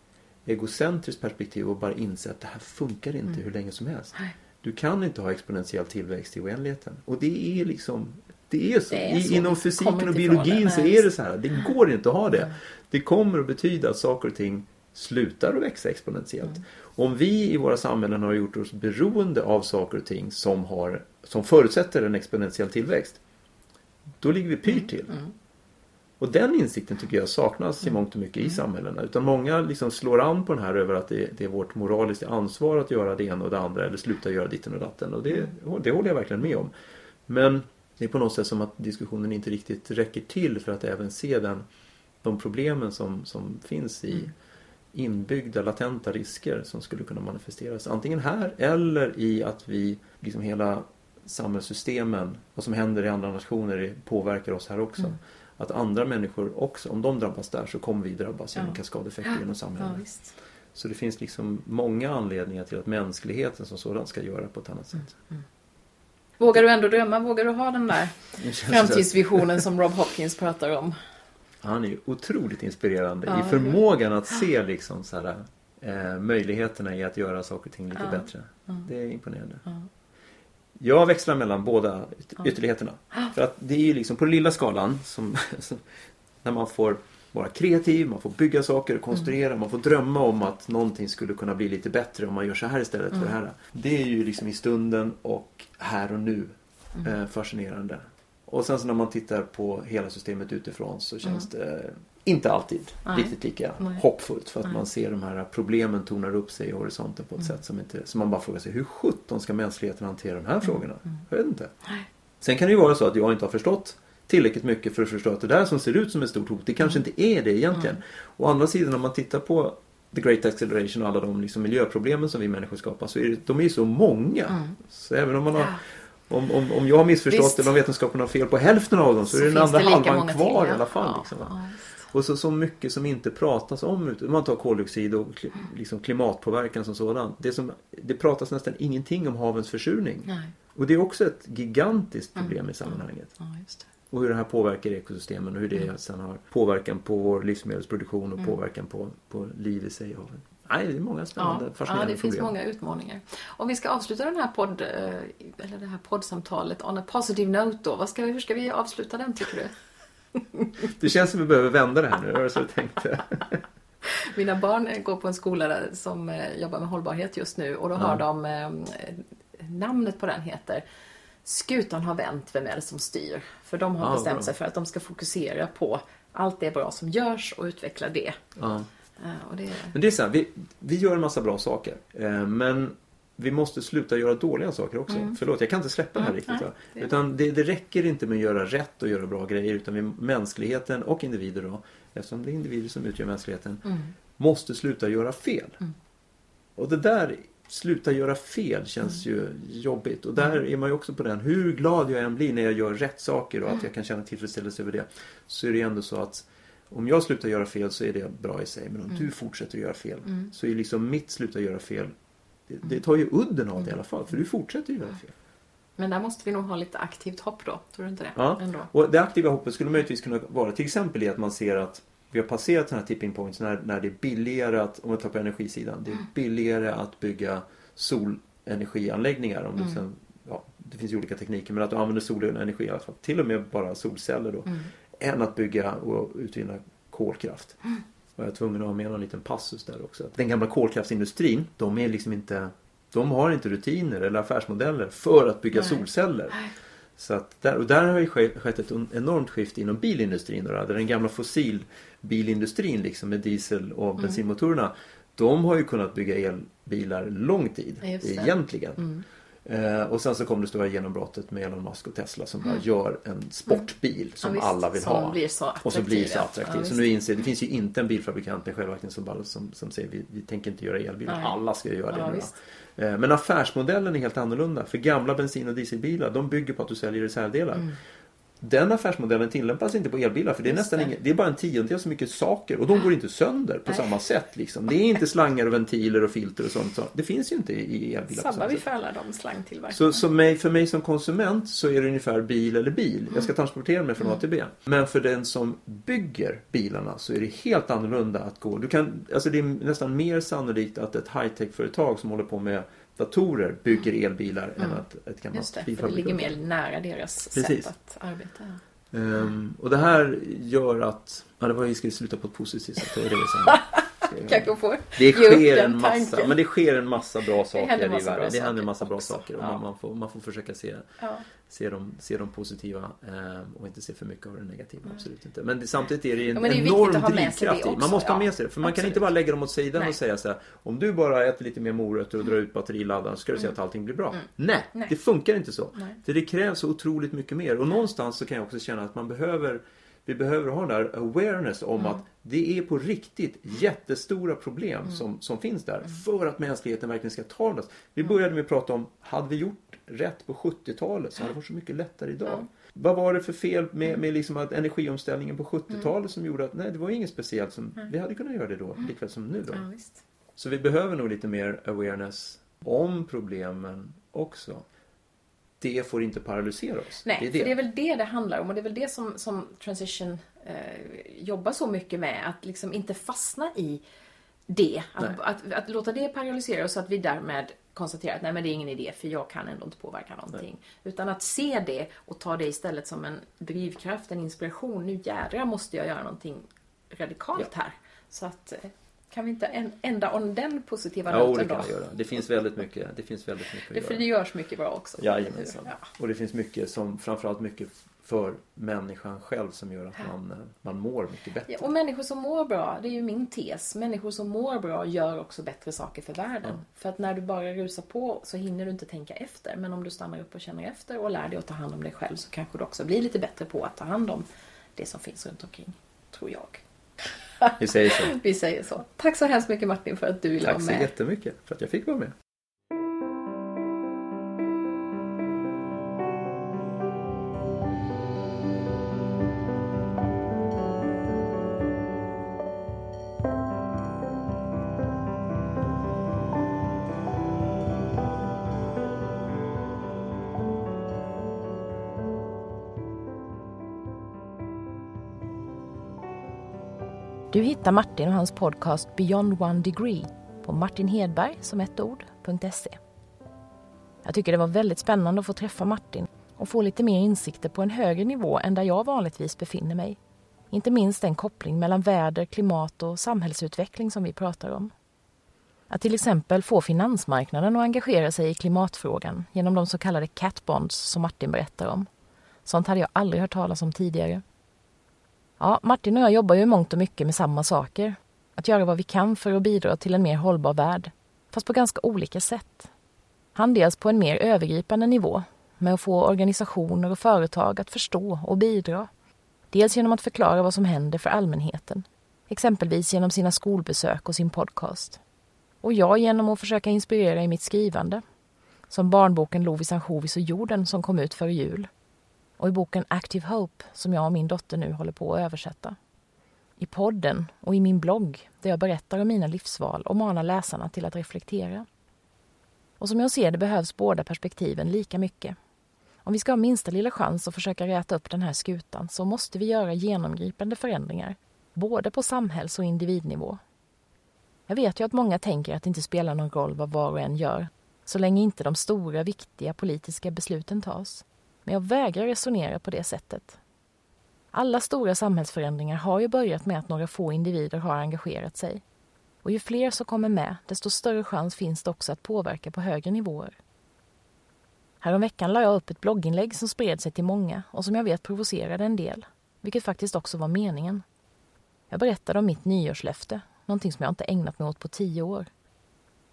S2: egocentriskt perspektiv och bara inse att det här funkar inte
S1: Mm.
S2: hur länge som helst.
S1: Nej.
S2: Du kan inte ha exponentiell tillväxt i oändligheten. Och det är liksom det är så.
S1: Det är
S2: I,
S1: så.
S2: inom fysiken och biologin så är det så här. Det går inte att ha det. Det kommer att betyda att saker och ting slutar att växa exponentiellt.
S1: Mm.
S2: Om vi i våra samhällen har gjort oss beroende av saker och ting som, har, som förutsätter en exponentiell tillväxt. då ligger vi pyrt till.
S1: Mm.
S2: Och den insikten tycker jag saknas i
S1: Mm.
S2: mångt och mycket i samhällena. Utan många liksom slår an på den här över att det, det är vårt moraliska ansvar att göra det ena och det andra eller sluta göra ditten och datten. Och det,
S1: Mm.
S2: det håller jag verkligen med om. Men det är på något sätt som att diskussionen inte riktigt räcker till för att även se den, de problemen som, som finns i
S1: Mm.
S2: Inbyggda latenta risker som skulle kunna manifesteras antingen här eller i att vi, liksom hela samhällssystemen, vad som händer i andra nationer påverkar oss här också.
S1: Mm.
S2: Att andra människor också, om de drabbas där så kommer vi drabbas genom
S1: Ja.
S2: kaskadeffekter genom
S1: Ja,
S2: samhället.
S1: visst.
S2: Så det finns liksom många anledningar till att mänskligheten som sådan ska göra på ett annat
S1: Mm.
S2: sätt.
S1: Vågar du ändå drömma? Vågar du ha den där framtidsvisionen som Rob Hopkins pratar om?
S2: Han är ju otroligt inspirerande
S1: Ja,
S2: i förmågan att se liksom så här, eh, möjligheterna i att göra saker och ting lite
S1: Ja.
S2: bättre. Det är imponerande.
S1: Ja.
S2: Jag växlar mellan båda yt-
S1: Ja.
S2: ytterligheterna. För att det är ju liksom på den lilla skalan som, när man får vara kreativ, man får bygga saker och konstruera,
S1: Mm.
S2: man får drömma om att någonting skulle kunna bli lite bättre om man gör så här istället
S1: Mm.
S2: för det här. Det är ju liksom i stunden och här och nu
S1: Mm.
S2: eh, fascinerande. Och sen så när man tittar på hela systemet utifrån så känns det inte alltid
S1: Nej.
S2: riktigt lika
S1: Nej.
S2: hoppfullt för att
S1: Nej.
S2: man ser de här problemen tornar upp sig i horisonten på ett sätt som inte, som man bara frågar sig hur sjutton ska mänskligheten hantera de här frågorna? Jag vet inte. Sen kan det ju vara så att jag inte har förstått tillräckligt mycket för att förstå att det där som ser ut som ett stort hot, det kanske inte är det egentligen. Å andra sidan om man tittar på The Great Acceleration och alla de liksom miljöproblemen som vi människor skapar så är det, de är ju så många. Så även om man har om, om, om jag har missförstått
S1: Visst.
S2: eller om vetenskapen har fel på hälften av dem så, är det den andra
S1: det
S2: halvan kvar
S1: till,
S2: i alla fall.
S1: Ja,
S2: Liksom,
S1: ja,
S2: och så, så mycket som inte pratas om. Om man tar koldioxid och liksom klimatpåverkan som sådan. Det, som, det pratas nästan ingenting om havens försurning.
S1: Nej.
S2: Och det är också ett gigantiskt
S1: Mm.
S2: problem i sammanhanget.
S1: Ja.
S2: Och hur det här påverkar ekosystemen och hur det
S1: Mm.
S2: sen har påverkan på vår livsmedelsproduktion och påverkan på, på liv i sig. i haven. Nej, det är många spännande,
S1: Ja, ja,
S2: fascinerande
S1: det finns
S2: problem.
S1: många utmaningar. Om vi ska avsluta den här podd, eh, eller det här poddsamtalet on a positive note då. Vad ska hur ska vi avsluta den tycker du?
S2: Det känns som vi behöver vända det här nu. Det var så jag tänkte.
S1: Mina barn eh, går på en skola som eh, jobbar med hållbarhet just nu och då har de namnet på den heter Skutan har vänt, vem är det som styr? För de har
S2: Ah,
S1: bestämt
S2: bra.
S1: sig för att de ska fokusera på allt det bra som görs och utveckla det.
S2: Ja.
S1: Och det
S2: Men det är så här, vi, vi gör en massa bra saker. Eh, men vi måste sluta göra dåliga saker också. Förlåt, jag kan inte släppa det här
S1: Mm,
S2: riktigt.
S1: nej, det-
S2: Utan det, det räcker inte med att göra rätt och göra bra grejer. Utan vi, mänskligheten och individer då, eftersom det är individer som utgör mänskligheten,
S1: Mm.
S2: måste sluta göra fel. Och det där, sluta göra fel, känns
S1: Mm.
S2: ju jobbigt. Och där är man ju också på den, hur glad jag än blir när jag gör rätt saker och att
S1: Mm.
S2: jag kan känna tillfredsställelse över det. Så är det ändå så att om jag slutar göra fel så är det bra i sig. Men om
S1: Mm.
S2: du fortsätter göra fel så är liksom mitt sluta göra fel det, det tar ju udden av det i alla fall. För du fortsätter ju göra fel.
S1: Men där måste vi nog ha lite aktivt hopp då, tror du inte det?
S2: Ja.
S1: Ändå.
S2: Och det aktiva hoppet skulle möjligtvis kunna vara till exempel i att man ser att vi har passerat den här tipping points när, när det är billigare att, om man tar på energisidan, det är billigare att bygga solenergianläggningar. Om du sen, ja, det finns ju olika tekniker men att du använder solenergi i alla fall. Till och med bara solceller då. Än att bygga och utvinna kolkraft. Och jag är tvungen att ha med någon liten passus där också. Den gamla kolkraftsindustrin, de är liksom inte de har inte rutiner eller affärsmodeller för att bygga
S1: Nej.
S2: solceller. Så att där, och där har ju ske- skett ett enormt skifte inom bilindustrin. Då, där den gamla fossilbilindustrin liksom med diesel och
S1: Mm.
S2: bensinmotorerna. De har ju kunnat bygga elbilar lång tid egentligen.
S1: Mm.
S2: Eh, och sen så kom det stora genombrottet med Elon Musk och Tesla som bara gör en sportbil som
S1: Mm. Ja, visst,
S2: alla vill
S1: som
S2: ha.
S1: blir så
S2: och som blir så
S1: attraktiv, ja.
S2: så nu inser det finns ju inte en bilfabrikant med självaktning som, bara, som, som säger vi, vi tänker inte göra elbilar.
S1: Nej.
S2: Alla ska göra det
S1: Ja,
S2: nu. Eh, Men affärsmodellen är helt annorlunda. För gamla bensin och dieselbilar de bygger på att du säljer reservdelar. Den affärsmodellen tillämpas inte på elbilar för det är
S1: Mm. Just
S2: nästan
S1: det.
S2: inget, det är bara en tiondel så mycket saker och de går inte sönder på
S1: Nej.
S2: samma sätt. Liksom. Det är inte slangar och ventiler och filter och sånt. så Det finns ju inte i elbilar
S1: Sabbar
S2: samma
S1: vi för alla de slangtillverkarna?
S2: Så, så mig, för mig som konsument så är det ungefär bil eller bil. Jag ska
S1: Mm.
S2: transportera mig från A till B. Men för den som bygger bilarna så är det helt annorlunda att gå. Du kan, alltså det är nästan mer sannolikt att ett high-tech-företag som håller på med datorer bygger elbilar än att ett gammalt
S1: Mm. Just det, för det ligger mer nära deras
S2: Precis.
S1: sätt att arbeta.
S2: Ehm, och det här gör att... Ja, det var vi skulle sluta på ett positivt sätt. Det var det.
S4: Kanske får
S2: det sker en massa,
S4: tanken.
S2: men det sker en massa bra saker i
S4: massa bra
S2: världen. Det händer en massa bra
S4: också.
S2: saker och
S4: Ja.
S2: man, får, man får försöka se,
S4: Ja.
S2: se, de, se de positiva eh, och inte se för mycket av det negativa. Absolut inte. Men det, samtidigt är det en
S4: Ja, det är
S2: enorm drivkraft i. Man måste ha med sig det. För man kan
S4: Absolut.
S2: inte bara lägga dem åt sidan
S4: Nej.
S2: och säga så här. Om du bara äter lite mer morötter och drar ut batteriladdaren så ska du se att allting blir bra. Nej,
S4: Mm. Nej.
S2: det funkar inte så.
S4: Nej.
S2: För det krävs otroligt mycket mer. Och någonstans så kan jag också känna att man behöver vi behöver ha den där awareness om
S4: Mm.
S2: att det är på riktigt jättestora problem
S4: Mm.
S2: som, som finns där för att mänskligheten verkligen ska ta det. Vi började med att prata om, hade vi gjort rätt på 70-talet så hade det varit så mycket lättare idag. Vad var det för fel med, med liksom att energiomställningen på 70-talet som gjorde att nej, det var inget speciellt som vi hade kunnat göra det då, likväl som nu då.
S4: Ja, visst.
S2: Så vi behöver nog lite mer awareness om problemen också. Det får inte paralysera oss.
S4: Nej,
S2: det är
S4: för
S2: det.
S4: det är väl det det handlar om och det är väl det som, som Transition eh, jobbar så mycket med. Att liksom inte fastna i det.
S2: Nej.
S4: Att, att, att låta det paralysera oss så att vi därmed konstaterar att nej men det är ingen idé för jag kan ändå inte påverka någonting. Utan att se det och ta det istället som en drivkraft, en inspiration. Nu jädrar måste jag göra någonting radikalt här. Så att eh, kan vi inte ända om den positiva
S2: Ja, det
S4: noten
S2: kan
S4: då?
S2: vi göra. Det finns väldigt mycket, det finns väldigt mycket
S4: Det,
S2: att göra.
S4: det görs mycket bra också.
S2: Jajamensan.
S4: Ja.
S2: Och det finns mycket som, framförallt mycket för människan själv som gör att man, eh, man mår mycket bättre.
S4: Ja, och människor som mår bra, det är ju min tes. Människor som mår bra gör också bättre saker för världen. För att när du bara rusar på så hinner du inte tänka efter. Men om du stannar upp och känner efter och lär dig att ta hand om dig själv så kanske du också blir lite bättre på att ta hand om det som finns runt omkring. Tror jag.
S2: Vi säger så.
S4: Vi säger så. Tack så hemskt mycket Martin för att du ville
S2: Tack
S4: vara
S2: så
S4: med.
S2: jättemycket för att jag fick vara med.
S1: Hittar Martin och hans podcast Beyond One Degree på martinhedberg som ett ord.se. Jag tycker det var väldigt spännande att få träffa Martin och få lite mer insikter på en högre nivå än där jag vanligtvis befinner mig. Inte minst den koppling mellan väder, klimat och samhällsutveckling som vi pratar om. Att till exempel få finansmarknaden att engagera sig i klimatfrågan genom de så kallade catbonds som Martin berättar om. Sånt hade jag aldrig hört talas om tidigare. Ja, Martin och jag jobbar ju i mångt och mycket med samma saker. Att göra vad vi kan för att bidra till en mer hållbar värld. Fast på ganska olika sätt. Han dels på en mer övergripande nivå med att få organisationer och företag att förstå och bidra. Dels genom att förklara vad som händer för allmänheten. Exempelvis genom sina skolbesök och sin podcast. Och jag genom att försöka inspirera i mitt skrivande. Som barnboken Lovis ansjovis och jorden som kom ut före jul och i boken Active Hope som jag och min dotter nu håller på att översätta. I podden och i min blogg där jag berättar om mina livsval och manar läsarna till att reflektera. Och som jag ser det behövs båda perspektiven lika mycket. Om vi ska ha minsta lilla chans att försöka räta upp den här skutan så måste vi göra genomgripande förändringar, både på samhälls och individnivå. Jag vet ju att många tänker att det inte spelar någon roll vad var och en gör, så länge inte de stora, viktiga politiska besluten tas. Men jag vägrar resonera på det sättet. Alla stora samhällsförändringar har ju börjat med att några få individer har engagerat sig. Och ju fler som kommer med, desto större chans finns det också att påverka på högre nivåer. Häromveckan la jag upp ett blogginlägg som spred sig till många och som jag vet provocerade en del, vilket faktiskt också var meningen. Jag berättade om mitt nyårslöfte, någonting som jag inte ägnat mig åt på tio år.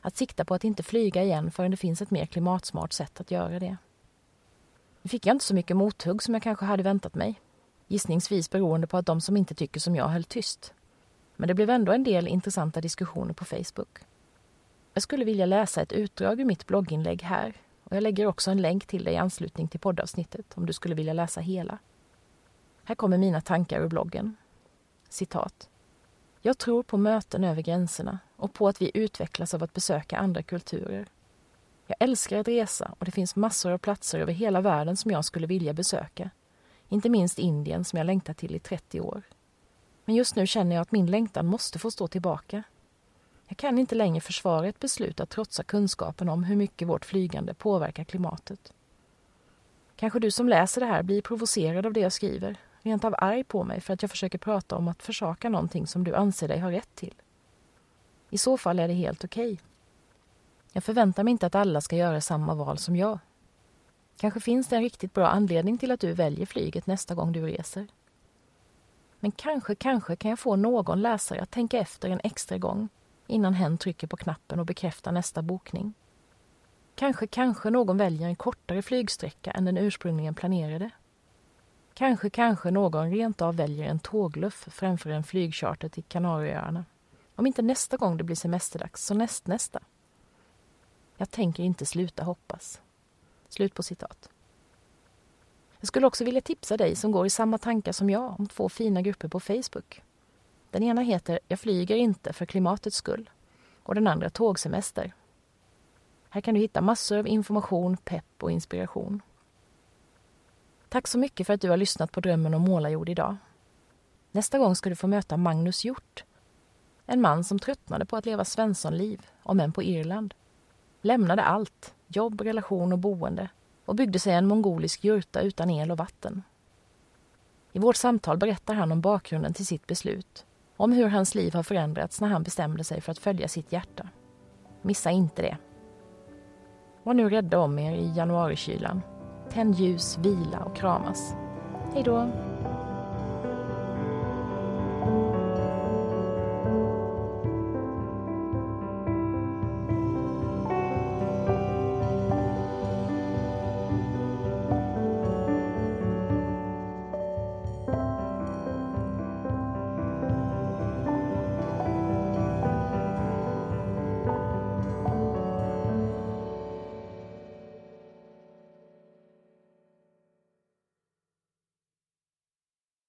S1: Att sikta på att inte flyga igen förrän det finns ett mer klimatsmart sätt att göra det. Nu fick jag inte så mycket mothugg som jag kanske hade väntat mig. Gissningsvis beroende på att de som inte tycker som jag höll tyst. Men det blev ändå en del intressanta diskussioner på Facebook. Jag skulle vilja läsa ett utdrag ur mitt blogginlägg här och jag lägger också en länk till dig i anslutning till poddavsnittet om du skulle vilja läsa hela. Här kommer mina tankar ur bloggen. Citat. Jag tror på möten över gränserna och på att vi utvecklas av att besöka andra kulturer. Jag älskar att resa och det finns massor av platser över hela världen som jag skulle vilja besöka. Inte minst Indien som jag längtat till i 30 år. Men just nu känner jag att min längtan måste få stå tillbaka. Jag kan inte längre försvara ett beslut att trotsa kunskapen om hur mycket vårt flygande påverkar klimatet. Kanske du som läser det här blir provocerad av det jag skriver, rent av arg på mig för att jag försöker prata om att försaka någonting som du anser dig ha rätt till. I så fall är det helt okej. Okay. Jag förväntar mig inte att alla ska göra samma val som jag. Kanske finns det en riktigt bra anledning till att du väljer flyget nästa gång du reser. Men kanske, kanske kan jag få någon läsare att tänka efter en extra gång innan hen trycker på knappen och bekräftar nästa bokning. Kanske, kanske någon väljer en kortare flygsträcka än den ursprungligen planerade. Kanske, kanske någon rent av väljer en tågluff framför en flygcharter till Kanarieöarna. Om inte nästa gång det blir semesterdags, så nästnästa. Jag tänker inte sluta hoppas. Slut på citat. Jag skulle också vilja tipsa dig som går i samma tankar som jag om två fina grupper på Facebook. Den ena heter Jag flyger inte för klimatets skull och den andra Tågsemester. Här kan du hitta massor av information, pepp och inspiration. Tack så mycket för att du har lyssnat på Drömmen om målarjord idag. Nästa gång ska du få möta Magnus Hjort. En man som tröttnade på att leva Svenssonliv, om än på Irland. Lämnade allt, jobb, relation och boende och byggde sig en mongolisk jurta utan el och vatten. I vårt samtal berättar han om bakgrunden till sitt beslut, om hur hans liv har förändrats när han bestämde sig för att följa sitt hjärta. Missa inte det. Var nu rädda om er i januarikylan. Tänd ljus, vila och kramas. Hej då!